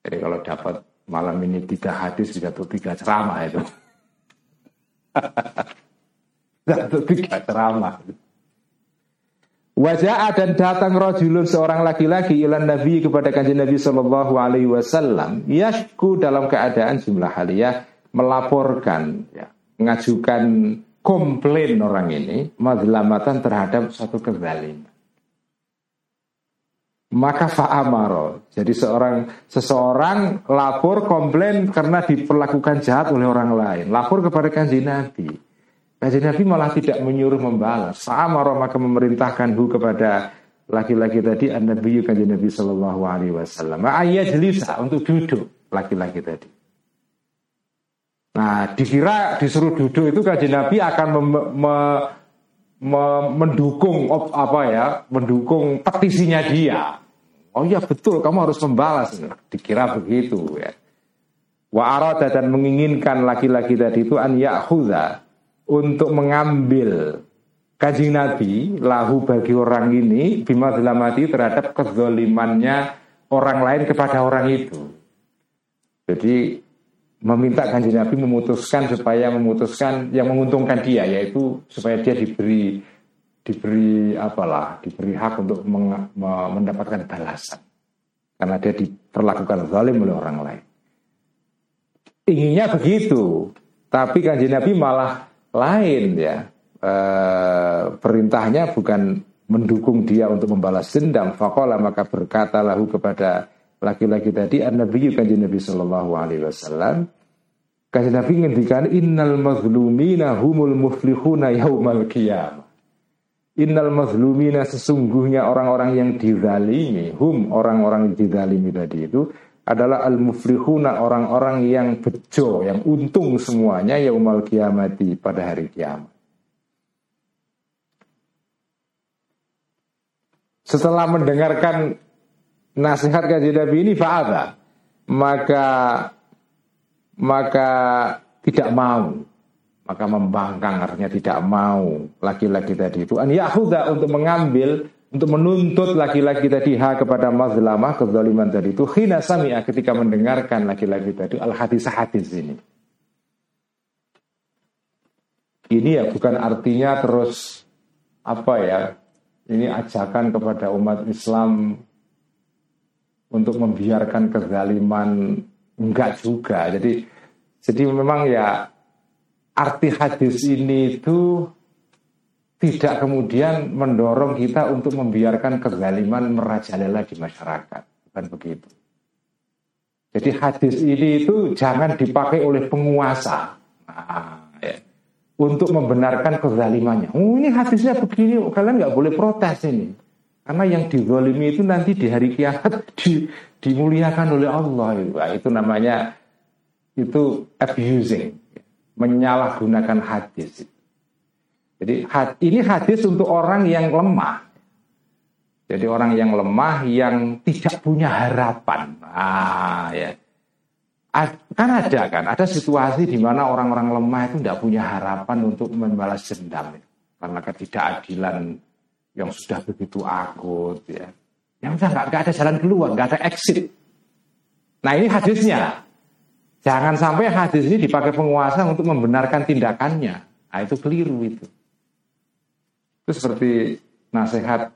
Jadi kalau dapat malam ini tiga hadis bisa tuh tiga ceramah itu. Tiga ceramah. Wajah dan datang rojulun seorang laki-laki ilan Nabi kepada kanjeng Nabi Shallallahu Alaihi Wasallam. Yashku dalam keadaan jumlah haliyah melaporkan, ya, mengajukan komplain orang ini, madlamatan terhadap satu kezaliman. maka fa'amaro. Jadi seorang seseorang lapor komplain karena diperlakukan jahat oleh orang lain. Lapor kepada kanji Nabi. Kanji Nabi malah tidak menyuruh membalas. Fa'amaro maka memerintahkan hu kepada laki-laki tadi an-nabi kanji Nabi Shallallahu alaihi wasallam. Ayat jelisa untuk duduk laki-laki tadi. Nah, dikira disuruh duduk itu kanji Nabi akan mem, me, mendukung apa ya, mendukung petisinya dia. Oh iya betul, kamu harus membalas. Dikira begitu ya. Wa arada dan menginginkan laki-laki tadi itu an ya'khudha untuk mengambil kajing Nabi lahu bagi orang ini bima mati terhadap kezolimannya orang lain kepada orang itu. Jadi meminta kanji Nabi memutuskan supaya memutuskan yang menguntungkan dia yaitu supaya dia diberi diberi apalah diberi hak untuk mendapatkan balasan karena dia diperlakukan zalim oleh orang lain. Inginnya begitu, tapi kanji Nabi malah lain ya. E, perintahnya bukan mendukung dia untuk membalas dendam. Fakola maka berkata lahu kepada laki-laki tadi an-nabi kanjeng Nabi sallallahu alaihi wasallam kanjeng Nabi ngendikan innal mazlumina humul muflihuna yaumal qiyamah Innal mazlumina sesungguhnya orang-orang yang dizalimi Hum orang-orang yang dizalimi tadi itu Adalah al-muflihuna orang-orang yang bejo Yang untung semuanya yaumal kiamati pada hari kiamat. Setelah mendengarkan nasihat kaji Nabi ini fa'adha maka maka tidak mau. Maka membangkang artinya tidak mau laki-laki tadi itu. An yahuda untuk mengambil untuk menuntut laki-laki tadi ha kepada mazlamah kezaliman tadi. Itu khina sami'a ketika mendengarkan laki-laki tadi. Al hadis hadis ini. Ini ya bukan artinya terus apa ya ini ajakan kepada umat Islam untuk membiarkan kezaliman. Enggak juga. Jadi jadi memang ya arti hadis ini itu tidak kemudian mendorong kita untuk membiarkan kezaliman merajalela di masyarakat. Bukan begitu. Jadi hadis ini itu jangan dipakai oleh penguasa. Nah, ya. Untuk membenarkan kezalimannya. Oh ini hadisnya begini, kalian nggak boleh protes ini. Karena yang dizolimi itu nanti di hari kiamat di, dimuliakan oleh Allah. Nah, itu namanya itu abusing, menyalahgunakan hadis. Jadi ini hadis untuk orang yang lemah. Jadi orang yang lemah yang tidak punya harapan. Ah ya. Kan ada kan, ada situasi di mana orang-orang lemah itu tidak punya harapan untuk membalas dendam karena ketidakadilan yang sudah begitu akut ya. Yang sudah nggak ada jalan keluar, nggak ada exit. Nah ini hadisnya. Jangan sampai hadis ini dipakai penguasa untuk membenarkan tindakannya. Nah itu keliru itu. Itu seperti nasihat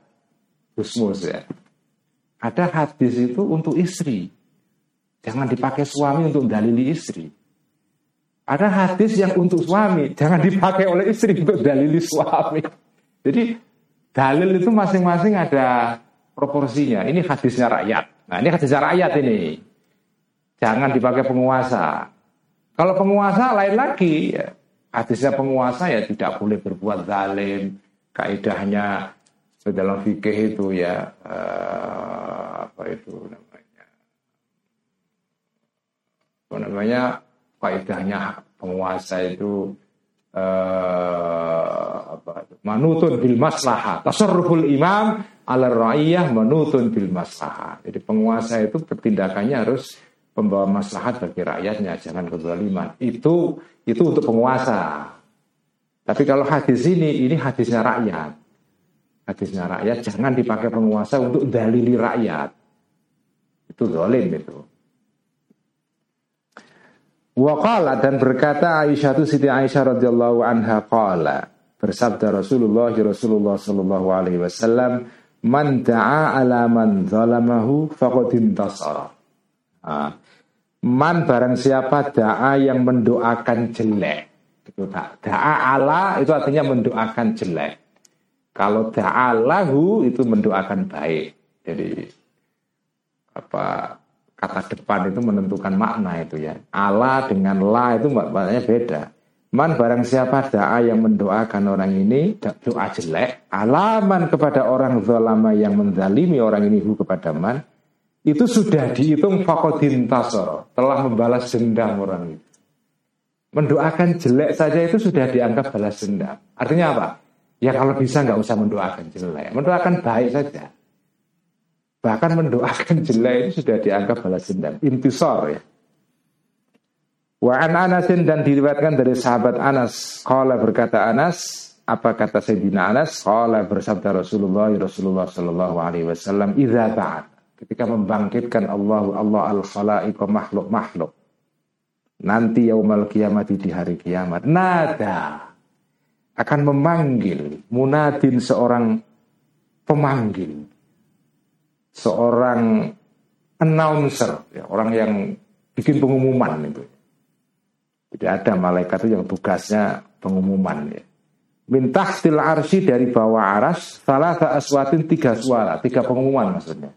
Gusmus ya. Ada hadis itu untuk istri. Jangan dipakai suami untuk dalili istri. Ada hadis yang untuk suami, jangan dipakai oleh istri untuk dalili suami. Jadi dalil itu masing-masing ada proporsinya. Ini hadisnya rakyat. Nah ini hadisnya rakyat ini. Jangan dipakai penguasa. Kalau penguasa lain lagi, ya, hadisnya penguasa ya tidak boleh berbuat zalim. Kaidahnya dalam fikih itu ya uh, apa itu namanya? Apa namanya? Kaidahnya penguasa itu uh, apa manutun bil maslahah tasarruful imam ala ra'iyah manutun bil maslahah jadi penguasa itu pertindakannya harus pembawa maslahat bagi rakyatnya jangan kezaliman. Itu itu untuk penguasa tapi kalau hadis ini ini hadisnya rakyat hadisnya rakyat jangan dipakai penguasa untuk dalili rakyat itu zalim itu Waqala dan berkata Aisyah itu Siti Aisyah radhiyallahu anha qala bersabda Rasulullah Rasulullah sallallahu alaihi wasallam man da'a ala man zalamahu faqad intasara. Ah. Man barang siapa da'a yang mendoakan jelek. Tak. Da'a ala itu artinya mendoakan jelek. Kalau da'a lahu itu mendoakan baik. Jadi apa kata depan itu menentukan makna itu ya. Allah dengan la itu maknanya beda. Man barang siapa da'a yang mendoakan orang ini doa jelek, alaman kepada orang zalama yang menzalimi orang ini hu kepada man, itu sudah dihitung fakodin tasor, telah membalas dendam orang itu. Mendoakan jelek saja itu sudah dianggap balas dendam. Artinya apa? Ya kalau bisa nggak usah mendoakan jelek, mendoakan baik saja. Bahkan mendoakan jelek itu sudah dianggap balas dendam. Intisor ya. Wa an Anasin dan diriwayatkan dari sahabat Anas. Kala berkata Anas, apa kata Sayyidina Anas? Kala bersabda Rasulullah Rasulullah Sallallahu Alaihi Wasallam, Iza ba'at. Ketika membangkitkan Allah Allah al khalaiqa makhluk makhluk nanti yaumal kiamat di hari kiamat nada akan memanggil munadin seorang pemanggil seorang announcer ya, orang yang bikin pengumuman itu. Jadi ada malaikat itu yang tugasnya pengumuman ya. Minta tahtil arsi dari bawah aras salah aswatin tiga suara tiga pengumuman maksudnya.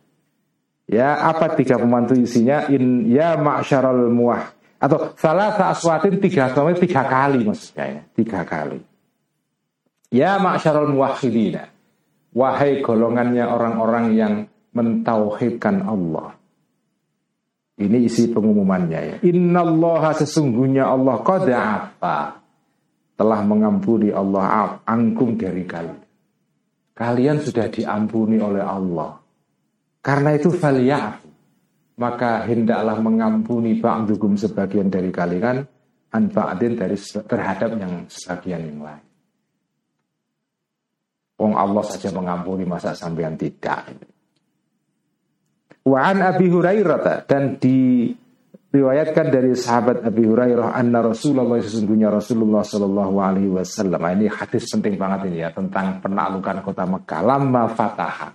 Ya apa tiga pengumuman itu isinya? In ya ma'syarul muah atau salah aswatin tiga suara tiga kali maksudnya ya tiga kali ya ma'syarul muwahhidina wahai golongannya orang-orang yang mentauhidkan Allah ini isi pengumumannya ya. Innallaha sesungguhnya Allah qad apa telah mengampuni Allah angkum dari kalian. Kalian sudah diampuni oleh Allah. Karena itu faliyah maka hendaklah mengampuni ba'dukum sebagian dari kalian an ba'din dari terhadap yang sebagian yang lain. Wong Allah saja mengampuni masa sampean tidak. Wa an Abi Hurairah dan diriwayatkan dari sahabat Abi Hurairah anna Rasulullah sesungguhnya Rasulullah Shallallahu alaihi wasallam. Nah, ini hadis penting banget ini ya tentang penaklukan kota Mekah lama fataha.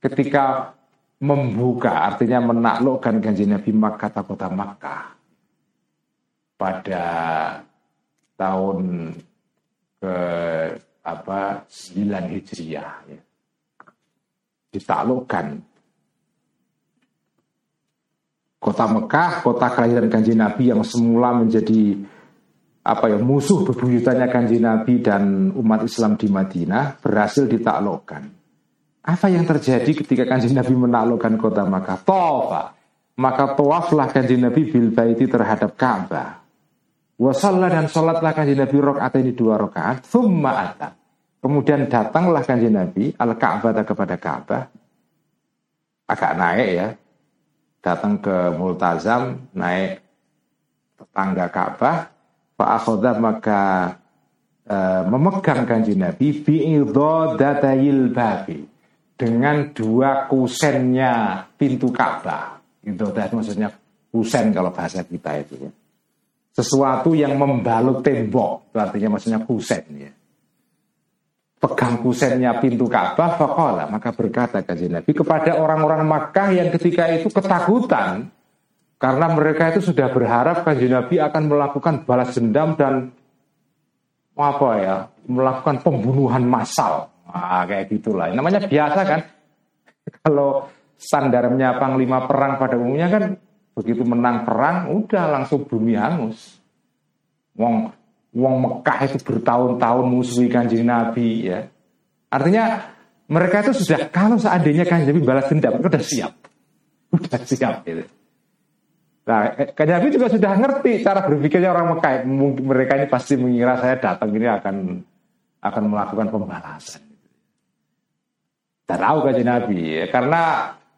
Ketika membuka artinya menaklukkan kanji Nabi Makkah kota Makkah pada tahun ke apa 9 Hijriah ya. ditaklukkan Kota Mekah, kota kelahiran kanji Nabi yang semula menjadi apa ya musuh bebuyutannya kanji Nabi dan umat Islam di Madinah berhasil ditaklukkan. Apa yang terjadi ketika kanji Nabi menaklukkan kota Mekah? Tofa. Maka tawaflah kanji Nabi bil baiti terhadap Ka'bah. Wasalla dan sholatlah kanji Nabi rokaat ini dua rokaat. Thumma ata. Kemudian datanglah kanji Nabi al Ka'bah kepada Ka'bah. Agak naik ya datang ke Multazam naik tangga Ka'bah fa'akhodah maka e, memegang kanji Nabi datayil babi dengan dua kusennya pintu Ka'bah. Itu maksudnya kusen kalau bahasa kita itu ya. Sesuatu yang membalut tembok itu artinya maksudnya kusen ya. Pegang kusennya pintu Ka'bah fakola maka berkata kajian Nabi kepada orang-orang Makkah yang ketika itu ketakutan karena mereka itu sudah berharap kajian Nabi akan melakukan balas dendam dan apa ya melakukan pembunuhan massal nah, kayak gitulah namanya biasa kan kalau sandarnya panglima perang pada umumnya kan begitu menang perang udah langsung bumi hangus wong Wong Mekah itu bertahun-tahun musuhi kanjeng Nabi ya. Artinya mereka itu sudah kalau seandainya kanjeng Nabi balas dendam, sudah siap. Sudah siap gitu. Nah, kanjeng Nabi juga sudah ngerti cara berpikirnya orang Mekah. Mungkin mereka ini pasti mengira saya datang ini akan akan melakukan pembalasan. Dan tahu kanjeng Nabi ya, karena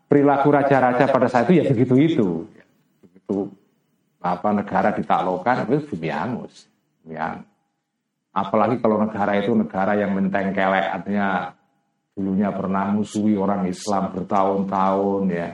perilaku raja-raja pada saat itu ya begitu itu. Begitu apa negara ditaklukkan itu bumi hangus ya apalagi kalau negara itu negara yang mentengkelek artinya dulunya pernah musuhi orang Islam bertahun-tahun ya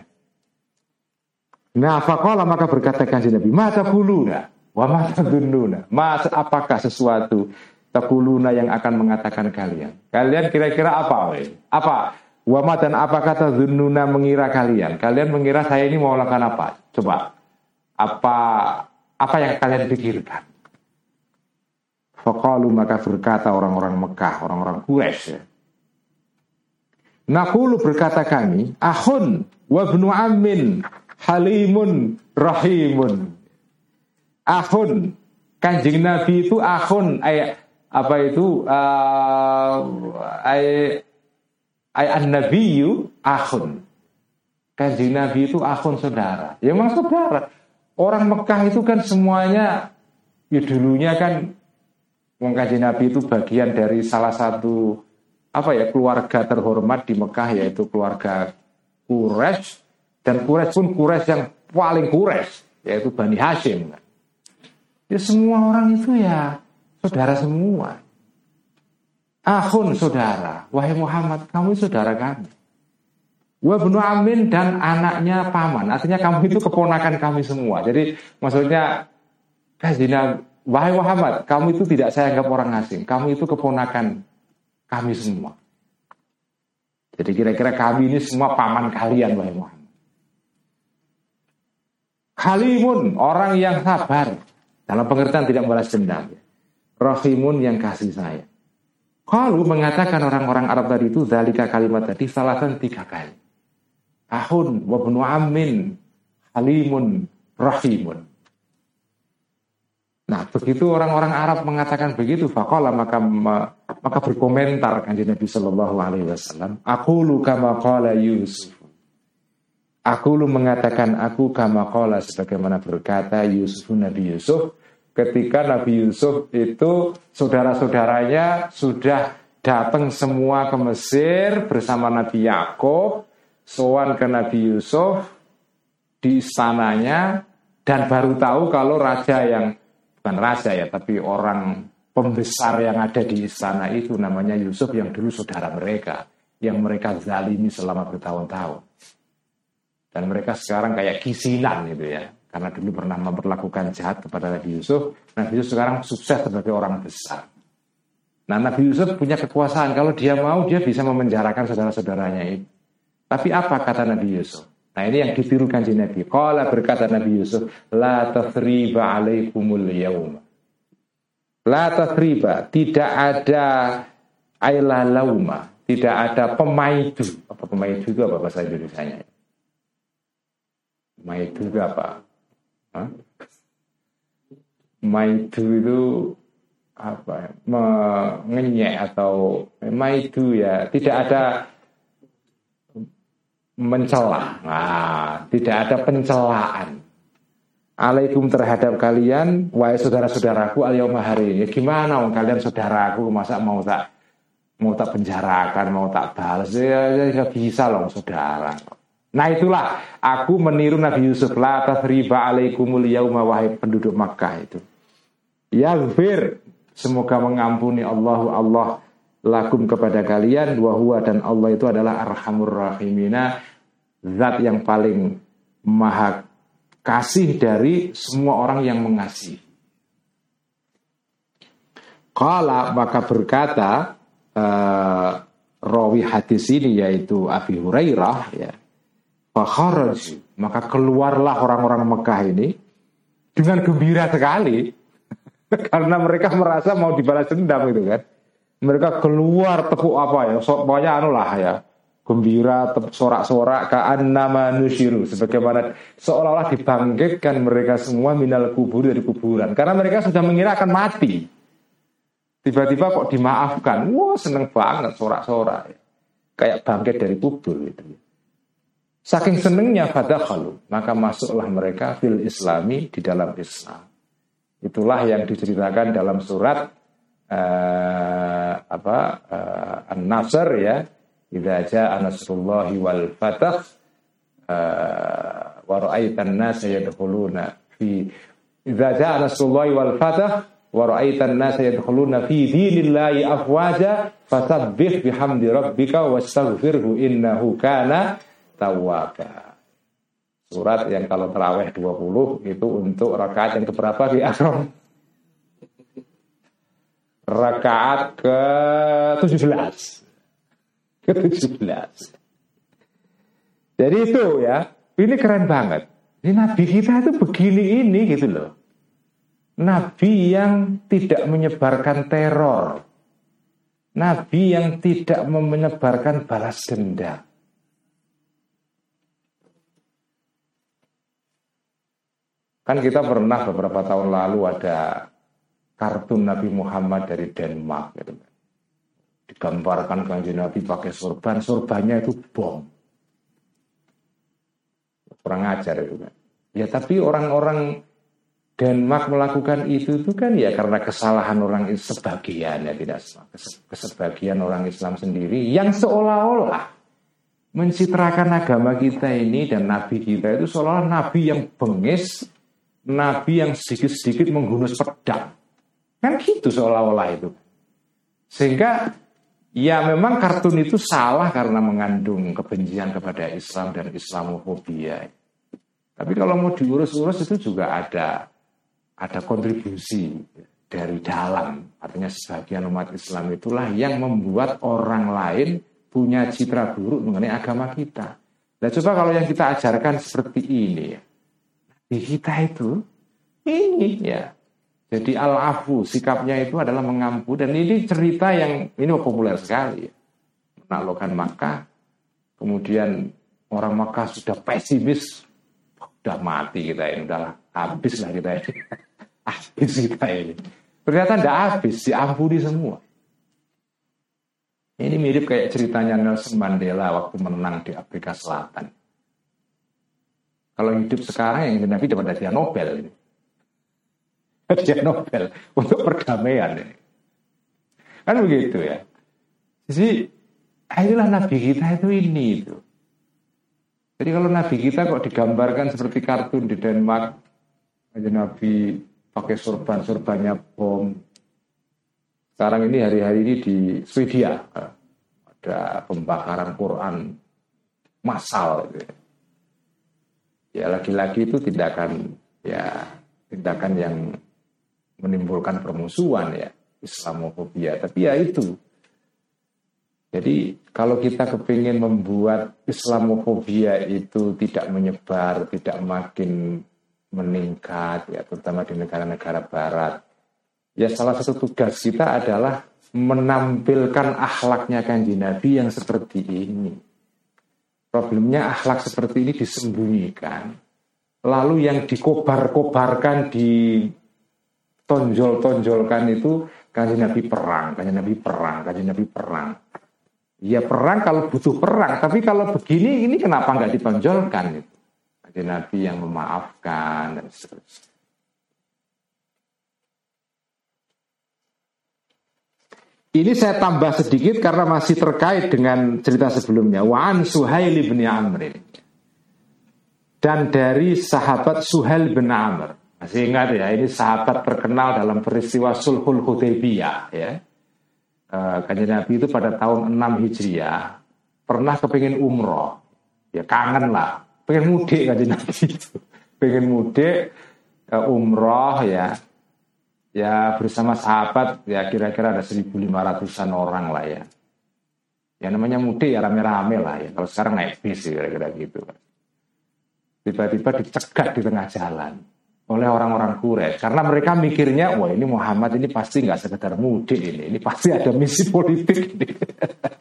Nah, fakola maka berkata kanji Nabi, mata kuluna, wa mata dununa, mas apakah sesuatu takuluna yang akan mengatakan kalian? Kalian kira-kira apa? We? Apa? Wama dan apa kata dununa mengira kalian? Kalian mengira saya ini mau lakukan apa? Coba, apa apa yang kalian pikirkan? Fakalu maka berkata orang-orang Mekah, orang-orang Quraisy ya. Nakulu berkata kami, ahun wabnu amin halimun rahimun. Ahun, kanjeng Nabi itu ahun, ay, apa itu, uh, ay, ay an nabiyu ahun. Kanjeng Nabi itu ahun saudara. Ya memang saudara. Orang Mekah itu kan semuanya, ya dulunya kan, Wong kanjeng Nabi itu bagian dari salah satu apa ya keluarga terhormat di Mekah yaitu keluarga Quraisy dan Quraisy pun Quraisy yang paling Quraisy yaitu Bani Hashim. Ya semua orang itu ya saudara semua. Ahun saudara, wahai Muhammad, kamu saudara kami. Wa Amin dan anaknya paman, artinya kamu itu keponakan kami semua. Jadi maksudnya Kazina, wahai Muhammad, kamu itu tidak saya anggap orang asing, kamu itu keponakan kami semua. Jadi kira-kira kami ini semua paman kalian wahai Muhammad. Halimun, orang yang sabar. Dalam pengertian tidak membalas dendam. Rahimun yang kasih saya. Kalau mengatakan orang-orang Arab tadi itu Zalika kalimat tadi salahkan tiga kali. Ahun, wabnu amin, halimun, rahimun. Nah, begitu orang-orang Arab mengatakan begitu, fakola maka maka berkomentar kanjeng Nabi Shallallahu Alaihi Wasallam, aku luka makola Yusuf. Aku lu mengatakan aku kama kola sebagaimana berkata Yusuf Nabi Yusuf ketika Nabi Yusuf itu saudara-saudaranya sudah datang semua ke Mesir bersama Nabi Yakub, sowan ke Nabi Yusuf di istananya dan baru tahu kalau raja yang bukan raja ya, tapi orang pembesar yang ada di istana itu namanya Yusuf yang dulu saudara mereka, yang mereka zalimi selama bertahun-tahun. Dan mereka sekarang kayak kisinan gitu ya, karena dulu pernah memperlakukan jahat kepada Nabi Yusuf. Nabi Yusuf sekarang sukses sebagai orang besar. Nah Nabi Yusuf punya kekuasaan, kalau dia mau dia bisa memenjarakan saudara-saudaranya itu. Tapi apa kata Nabi Yusuf? Nah ini yang ditirukan di Nabi. Kala berkata Nabi Yusuf, La tathriba alaikumul yaum. La tathriba, tidak ada aila lauma, tidak ada pemaidu. Apa pemaidu itu apa bahasa Indonesia-nya? Maidu itu apa? Hah? Maidu itu apa? Mengenyek atau maidu ya, tidak ada mencela. Nah, tidak ada pencelaan. Alaikum terhadap kalian, wahai saudara-saudaraku al hari ini. Gimana om kalian saudaraku masa mau tak mau tak penjarakan, mau tak balas ya, ya, ya bisa loh saudara. Nah itulah aku meniru Nabi Yusuf la tasriba alaikumul yauma wahai penduduk Makkah itu. Ya Fir, semoga mengampuni Allah Allah lakum kepada kalian wahwa dan Allah itu adalah arhamur rahimina zat yang paling maha kasih dari semua orang yang mengasihi. Kala maka berkata uh, rawi hadis ini yaitu Abi Hurairah ya. Fakharaj maka keluarlah orang-orang Mekah ini dengan gembira sekali karena mereka merasa mau dibalas dendam itu kan. Mereka keluar tepuk apa ya, so, pokoknya anu lah ya, gembira, sorak-sorak, kaan nama nusyiru. Sebagaimana seolah-olah dibangkitkan mereka semua minal kubur dari kuburan. Karena mereka sudah mengira akan mati. Tiba-tiba kok dimaafkan. Wah seneng banget sorak-sorak. Kayak bangkit dari kubur itu. Saking senengnya fadakhalu. Maka masuklah mereka fil islami di dalam Islam. Itulah yang diceritakan dalam surat uh, apa uh, An-Nasr ya Idza jaa nasrullahi wal fatah wa ra'aitan nasa yadkhuluna fi Idza jaa nasrullahi wal fatah wa ra'aitan nasa yadkhuluna fi dinillahi afwaja fasabbih bihamdi rabbika wastaghfirhu innahu kana tawwaba. Surat yang kalau terawih 20 itu untuk rakaat yang keberapa di Akram? Rakaat ke 17 ke-17. Jadi itu ya, ini keren banget. Ini Nabi kita itu begini ini gitu loh. Nabi yang tidak menyebarkan teror. Nabi yang tidak menyebarkan balas dendam. Kan kita pernah beberapa tahun lalu ada kartun Nabi Muhammad dari Denmark gitu. Digambarkan kanji Nabi pakai sorban, sorbannya itu bom. Kurang ajar itu kan. Ya tapi orang-orang Denmark melakukan itu itu kan ya karena kesalahan orang sebagian ya tidak kesebagian orang Islam sendiri yang seolah-olah mencitrakan agama kita ini dan nabi kita itu seolah-olah nabi yang bengis, nabi yang sedikit-sedikit menggunus pedang. Kan gitu seolah-olah itu. Sehingga ya memang kartun itu salah karena mengandung kebencian kepada Islam dan Islamofobia. Tapi kalau mau diurus-urus itu juga ada ada kontribusi dari dalam. Artinya sebagian umat Islam itulah yang membuat orang lain punya citra buruk mengenai agama kita. Nah coba kalau yang kita ajarkan seperti ini ya. Di kita itu ini ya. Jadi al-afu sikapnya itu adalah mengampu dan ini cerita yang ini populer sekali. Menaklukkan Makkah, kemudian orang Makkah sudah pesimis, sudah mati kita ini, udah habis lah kita ini habis kita ini. Ternyata tidak habis, diampuni semua. Ini mirip kayak ceritanya Nelson Mandela waktu menang di Afrika Selatan. Kalau hidup sekarang yang Nabi dapat hadiah Nobel. Hadiah Nobel untuk perdamaian. Kan begitu ya. Jadi inilah Nabi kita itu ini itu. Jadi kalau Nabi kita kok digambarkan seperti kartun di Denmark, Nabi pakai sorban-sorbannya bom. Sekarang ini hari-hari ini di Swedia ada pembakaran Quran massal. Gitu. Ya lagi-lagi itu tindakan ya tindakan yang menimbulkan permusuhan ya Islamofobia. Tapi ya itu. Jadi kalau kita kepingin membuat Islamofobia itu tidak menyebar, tidak makin meningkat ya terutama di negara-negara barat. Ya salah satu tugas kita adalah menampilkan akhlaknya kanji Nabi yang seperti ini. Problemnya akhlak seperti ini disembunyikan. Lalu yang dikobar-kobarkan, ditonjol-tonjolkan itu kanji Nabi perang, kanji Nabi perang, kanji Nabi perang. Ya perang kalau butuh perang, tapi kalau begini ini kenapa nggak ditonjolkan itu? Ada Nabi yang memaafkan dan seterusnya. Ini saya tambah sedikit karena masih terkait dengan cerita sebelumnya. Wa'an Suhail bin Amr. Dan dari sahabat Suhail bin Amr. Masih ingat ya, ini sahabat terkenal dalam peristiwa Sulhul Hudaybiyah ya. Uh, Nabi itu pada tahun 6 Hijriah pernah kepingin umroh. Ya kangen lah pengen mudik kan Nabi itu pengen mudik uh, umroh ya ya bersama sahabat ya kira-kira ada 1.500an orang lah ya. Ya namanya mudik ya rame-rame lah ya. Kalau sekarang naik bis kira-kira gitu. Tiba-tiba dicegat di tengah jalan oleh orang-orang Quraisy. Karena mereka mikirnya wah ini Muhammad ini pasti nggak sekedar mudik ini. Ini pasti ada misi politik ini.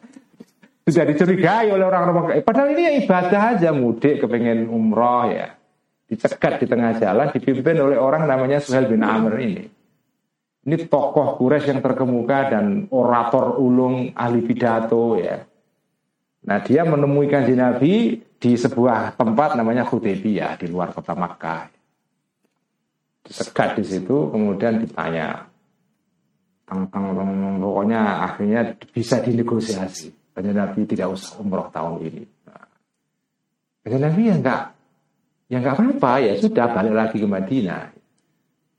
Sudah dicurigai oleh orang-orang. Padahal ini ya ibadah aja mudik kepengen umroh ya. Dicegat di tengah jalan dipimpin oleh orang namanya Suhail bin Amr ini. Ini tokoh Quraisy yang terkemuka dan orator ulung ahli pidato ya. Nah dia menemui kanji Nabi di sebuah tempat namanya Hudaybiyah di luar kota Makkah. Disegat di situ kemudian ditanya. Tang, tang, pokoknya akhirnya bisa dinegosiasi. Kanjeng Nabi tidak usah umroh tahun ini. Kanjeng Nabi ya enggak, ya enggak apa-apa ya sudah balik lagi ke Madinah.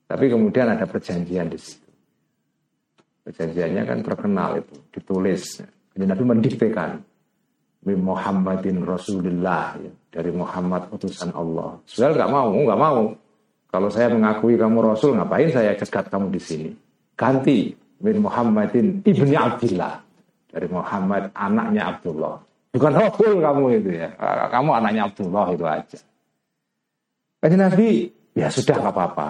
Tapi kemudian ada perjanjian di situ. Perjanjiannya kan terkenal itu, ditulis. Kanjeng Nabi mendiktekan Muhammadin Rasulullah ya, dari Muhammad utusan Allah. Sudah nggak mau, nggak mau. Kalau saya mengakui kamu Rasul, ngapain saya cegat kamu di sini? Ganti bin Muhammadin ibni Abdullah dari Muhammad anaknya Abdullah. Bukan Rasul kamu itu ya. Kamu anaknya Abdullah itu aja. Kaji Nabi, ya sudah nggak apa-apa.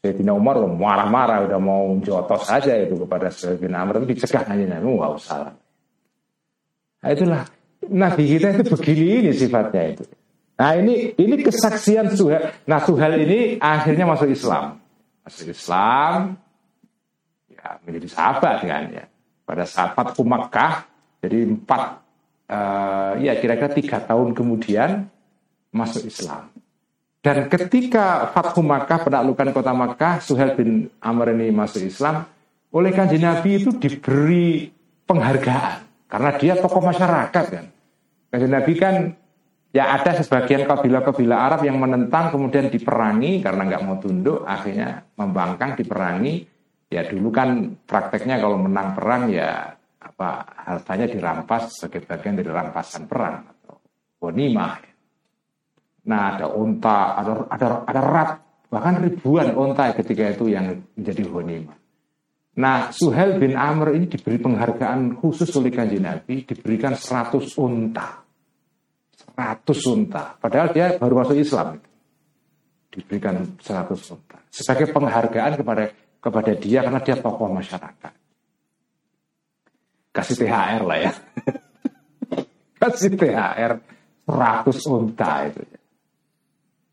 Sayyidina Umar marah-marah udah mau jotos saja itu kepada bin Amr. Itu dicegah aja Nabi. Nggak usah nah, itulah. Nabi kita itu begini ini sifatnya itu. Nah ini ini kesaksian Suhail nah Suhail ini akhirnya masuk Islam. Masuk Islam ya menjadi sahabat kan ya. Pada saat Fathu Makkah jadi empat uh, ya kira-kira tiga tahun kemudian masuk Islam dan ketika Fathu Makkah, penaklukan kota Makkah, Suhail bin Amr ini masuk Islam, oleh kanji Nabi itu diberi penghargaan. Karena dia tokoh masyarakat kan. Kanji Nabi kan ya ada sebagian kabilah-kabilah Arab yang menentang kemudian diperangi karena nggak mau tunduk, akhirnya membangkang diperangi. Ya dulu kan prakteknya kalau menang perang ya apa hartanya dirampas sebagai bagian dari rampasan perang atau bonimah. Nah ada unta, ada ada ada rat, bahkan ribuan unta ketika itu yang menjadi honima. Nah Suhel bin Amr ini diberi penghargaan khusus oleh kanji Nabi, diberikan 100 unta. 100 unta. Padahal dia baru masuk Islam. Diberikan 100 unta. Sebagai penghargaan kepada kepada dia karena dia tokoh masyarakat. Kasih THR lah ya. Kasih THR 100 unta itu ya.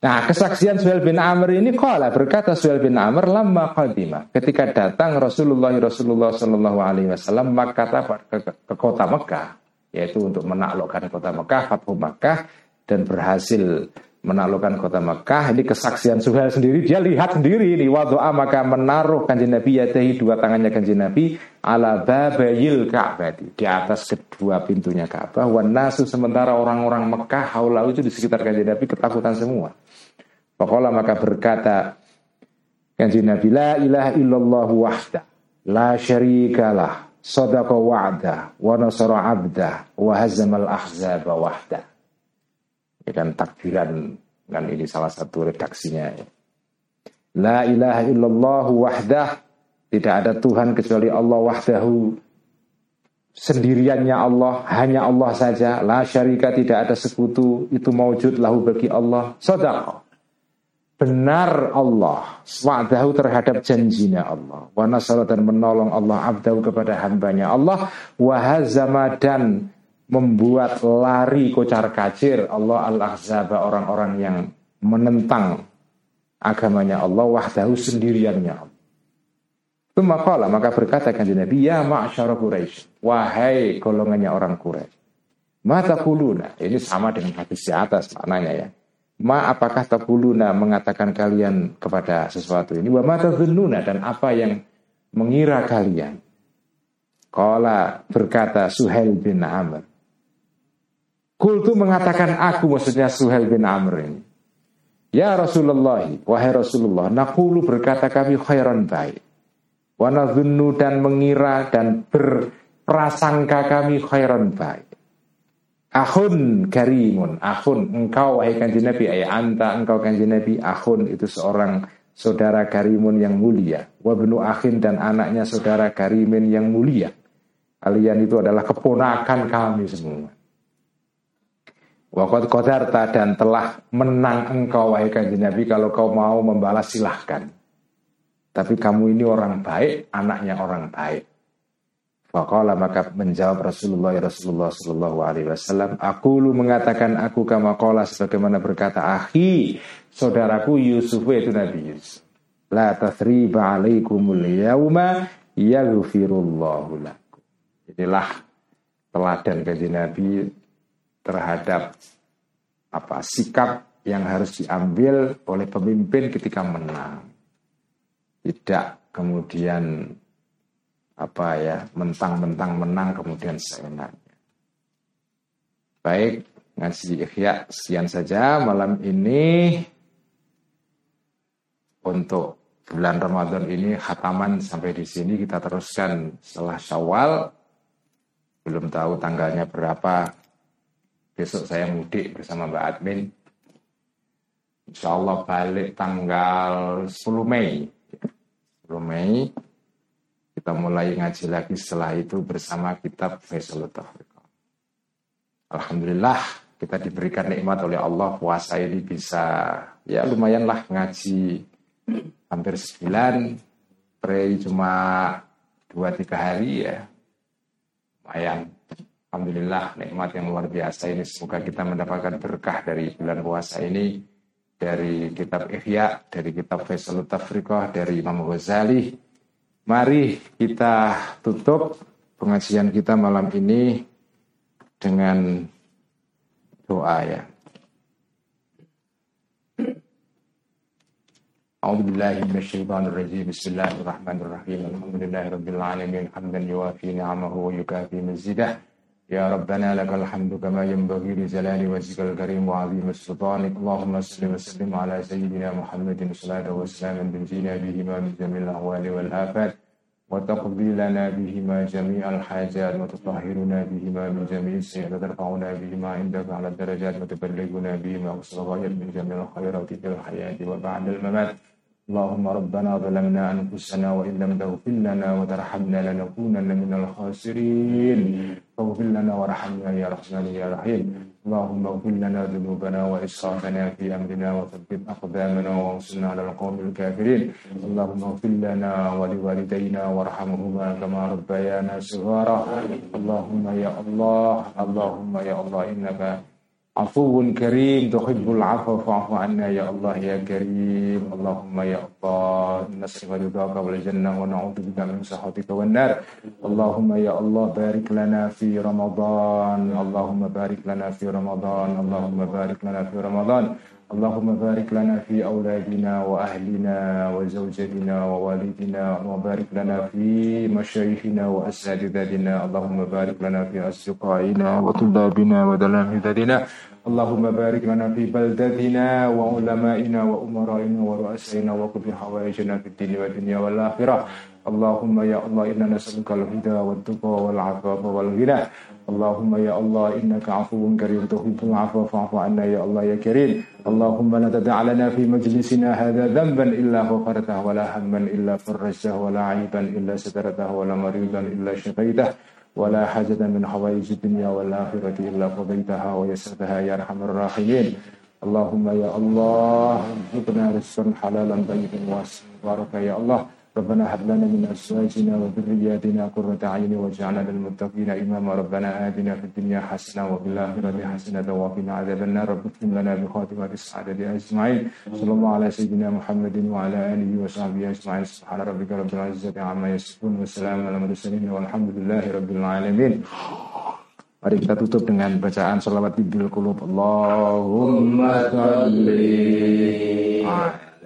Nah, kesaksian Suhail bin Amr ini kala berkata Suhail bin Amr lama qadimah. Ketika datang Rasulullah Rasulullah Shallallahu Alaihi Wasallam maka ke, ke, kota Mekah, yaitu untuk menaklukkan kota Mekah, Fathu Mekah dan berhasil menaklukkan kota Mekah. Ini kesaksian Suhail sendiri. Dia lihat sendiri ini wadu'a maka menaruh kanjeng Nabi yatahi dua tangannya kanjeng Nabi ala babayil Ka'bah di atas kedua pintunya Ka'bah. Wan nasu sementara orang-orang Mekah haulau itu di sekitar kanjeng Nabi ketakutan semua. Pakola maka berkata Kanjeng Nabi la ilaha illallah wahda la syarikalah sadaqa wa'da wa nasara 'abda wa hazamal ahzaba wahda. Ini kan takbiran kan ini salah satu redaksinya. La ilaha illallah wahdah tidak ada Tuhan kecuali Allah wahdahu sendiriannya Allah, hanya Allah saja. La syarika tidak ada sekutu, itu maujud lahu bagi Allah. Sadaqah benar Allah. Wa'dahu terhadap janjinya Allah. Wa nasara dan menolong Allah abdahu kepada hambanya Allah. Wa hazama dan membuat lari kocar kacir Allah al-ahzaba orang-orang yang menentang agamanya Allah. Wahdahu sendiriannya Allah. Maka berkata kan Nabi ya ma'asyara Quraisy wahai golongannya orang Quraisy mata kuluna ini sama dengan hadis di atas maknanya ya Ma apakah takuluna mengatakan kalian kepada sesuatu ini? Wa mata dan apa yang mengira kalian? Kala berkata Suhail bin Amr. Kultu mengatakan aku maksudnya Suhail bin Amr ini. Ya Rasulullah, wahai Rasulullah, nakulu berkata kami khairan baik. Wa dan mengira dan berprasangka kami khairan baik. Akhun karimun, akhun engkau wahai kanji Nabi, ayah anta engkau kanji Nabi, akhun itu seorang saudara karimun yang mulia. Wabnu akhin dan anaknya saudara karimin yang mulia. Kalian itu adalah keponakan kami semua. Wakot kodarta dan telah menang engkau wahai kanji Nabi kalau kau mau membalas silahkan. Tapi kamu ini orang baik, anaknya orang baik. Faqala maka menjawab Rasulullah ya Rasulullah Sallallahu Alaihi Wasallam. Aku lu mengatakan aku kama qala sebagaimana berkata akhi saudaraku Yusuf itu Nabi Yusuf. La tathriba alaikumul yauma yaghfirullahu lakum. Inilah teladan kaji Nabi terhadap apa sikap yang harus diambil oleh pemimpin ketika menang. Tidak kemudian apa ya mentang-mentang menang kemudian seenaknya. Baik, ngaji ikhya sekian saja malam ini untuk bulan Ramadan ini khataman sampai di sini kita teruskan setelah Syawal. Belum tahu tanggalnya berapa. Besok saya mudik bersama Mbak Admin. Insya Allah balik tanggal 10 Mei. 10 Mei kita mulai ngaji lagi setelah itu bersama kitab Faisalut Tafriq. Alhamdulillah kita diberikan nikmat oleh Allah puasa ini bisa ya lumayanlah ngaji hampir sebulan, pray cuma dua tiga hari ya, lumayan. Alhamdulillah nikmat yang luar biasa ini semoga kita mendapatkan berkah dari bulan puasa ini dari kitab Ihya, dari kitab Faisal Tafriqah, dari Imam Ghazali. Mari kita tutup pengajian kita malam ini dengan doa ya. أعوذ بالله من الشيطان الرجيم بسم الله الرحمن الرحيم الحمد لله رب العالمين حمدا يوافي نعمه ويكافي مزيده يا ربنا لك الحمد كما ينبغي لجلال وجهك الكريم وعظيم سلطانك. اللهم صل وسلم على سيدنا محمد صلاة وسلاما تنجينا بهما من جميع الأهوال والآفات. وتقضي لنا بهما جميع الحاجات وتطهرنا بهما من جميع السيئات وترفعنا بهما عندك على الدرجات وتبلغنا بهما الغايات من جميع الخيرات في الحياة وبعد الممات. اللهم ربنا ظلمنا أنفسنا وإن لم تغفر لنا وترحمنا لنكونن من الخاسرين. فاغفر لنا وارحمنا يا رحمن يا رحيم اللهم اغفر لنا ذنوبنا وإسرافنا في أمرنا وثبت أقدامنا وانصرنا على القوم الكافرين اللهم اغفر لنا ولوالدينا وارحمهما كما ربيانا صغارا اللهم يا الله اللهم يا الله إنك Afuun karim tuhibbul afwa fa'fu anna ya Allah ya karim. Allahumma ya Allah nasrifa ridhaka wal jannah wa na'udzubika min sakhatika wan nar. Allahumma ya Allah barik lana fi Ramadan. Allahumma barik lana fi Ramadan. Allahumma barik lana fi Ramadan. اللهم بارك لنا في أولادنا وأهلنا وزوجتنا ووالدنا وبارك لنا في مشايخنا وأساتذتنا اللهم بارك لنا في أصدقائنا وطلابنا وتلامذتنا اللهم بارك لنا في بلدتنا وعلمائنا وأمرائنا ورؤسائنا وقض حوائجنا في الدين والدنيا والآخرة. اللهم يا الله إنا نسألك الهدى والتقى والعفاف والغنى. اللهم يا الله إنك عفو كريم. تحب العفو فاعف عنا يا الله يا كريم. اللهم لا تدع لنا في مجلسنا هذا ذنبا إلا غفرته ولا هما إلا فرجته ولا عيبا إلا سترته ولا مريضا إلا شفيته ولا حاجة من حوائج الدنيا والآخرة إلا قضيتها ويسرتها يا أرحم الراحمين. اللهم يا الله ارزقنا رزقا حلالا طيبا واسعا. بارك يا الله. ربنا هب لنا من ازواجنا وذرياتنا قرة اعين واجعلنا للمتقين اماما ربنا اتنا في الدنيا حسنه وفي الاخره حسنه وقنا عذاب النار رب اختم لنا بخاتمه السعاده اجمعين صلى الله على سيدنا محمد وعلى اله وصحبه اجمعين سبحان ربك رب العزه عما يصفون والسلام على المرسلين والحمد لله رب العالمين Mari kita tutup dengan bacaan salawat ibil kulub. Allahumma salli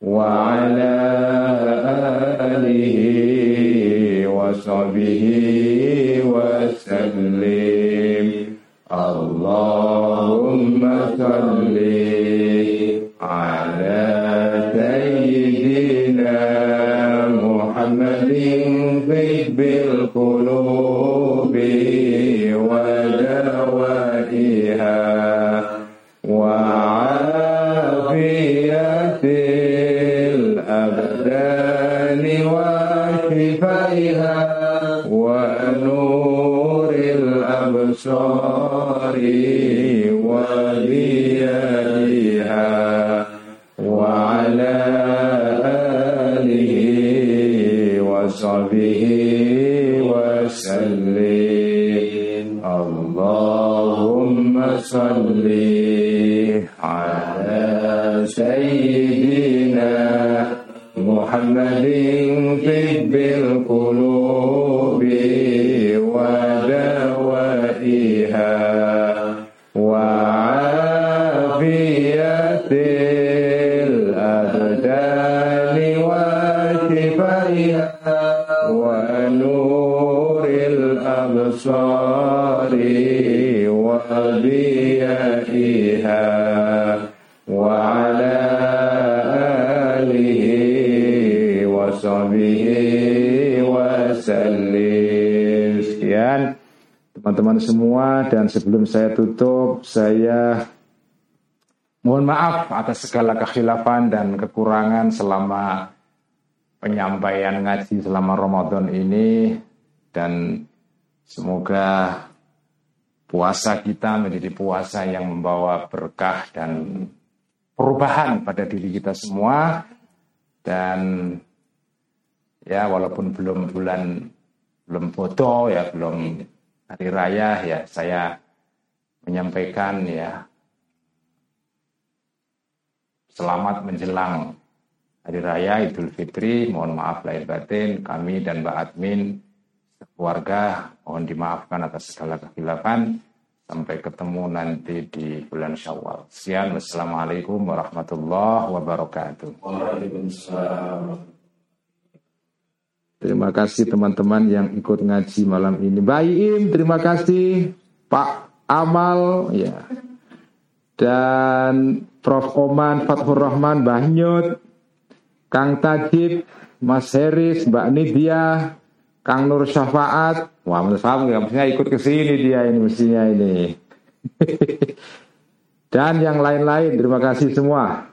وعلى آله وصحبه وصحبه وسلم. Teman-teman semua dan sebelum saya tutup saya mohon maaf atas segala kekhilafan dan kekurangan selama penyampaian ngaji selama Ramadan ini dan semoga puasa kita menjadi puasa yang membawa berkah dan perubahan pada diri kita semua. Dan ya walaupun belum bulan belum foto ya belum hari raya ya saya menyampaikan ya selamat menjelang hari raya Idul Fitri mohon maaf lahir batin kami dan Mbak Admin keluarga mohon dimaafkan atas segala kekhilafan Sampai ketemu nanti di bulan Syawal. Sekian, wassalamualaikum warahmatullahi wabarakatuh. Terima kasih teman-teman yang ikut ngaji malam ini. Baim, terima kasih. Pak Amal, ya. Dan Prof. Oman, Fathur Rahman, Banyut, Kang Tajib, Mas Heris, Mbak Nidia, Kang Nur Syafaat, wah saya nggak mestinya ikut ke sini dia ini mestinya ini. Dan yang lain-lain, terima kasih semua.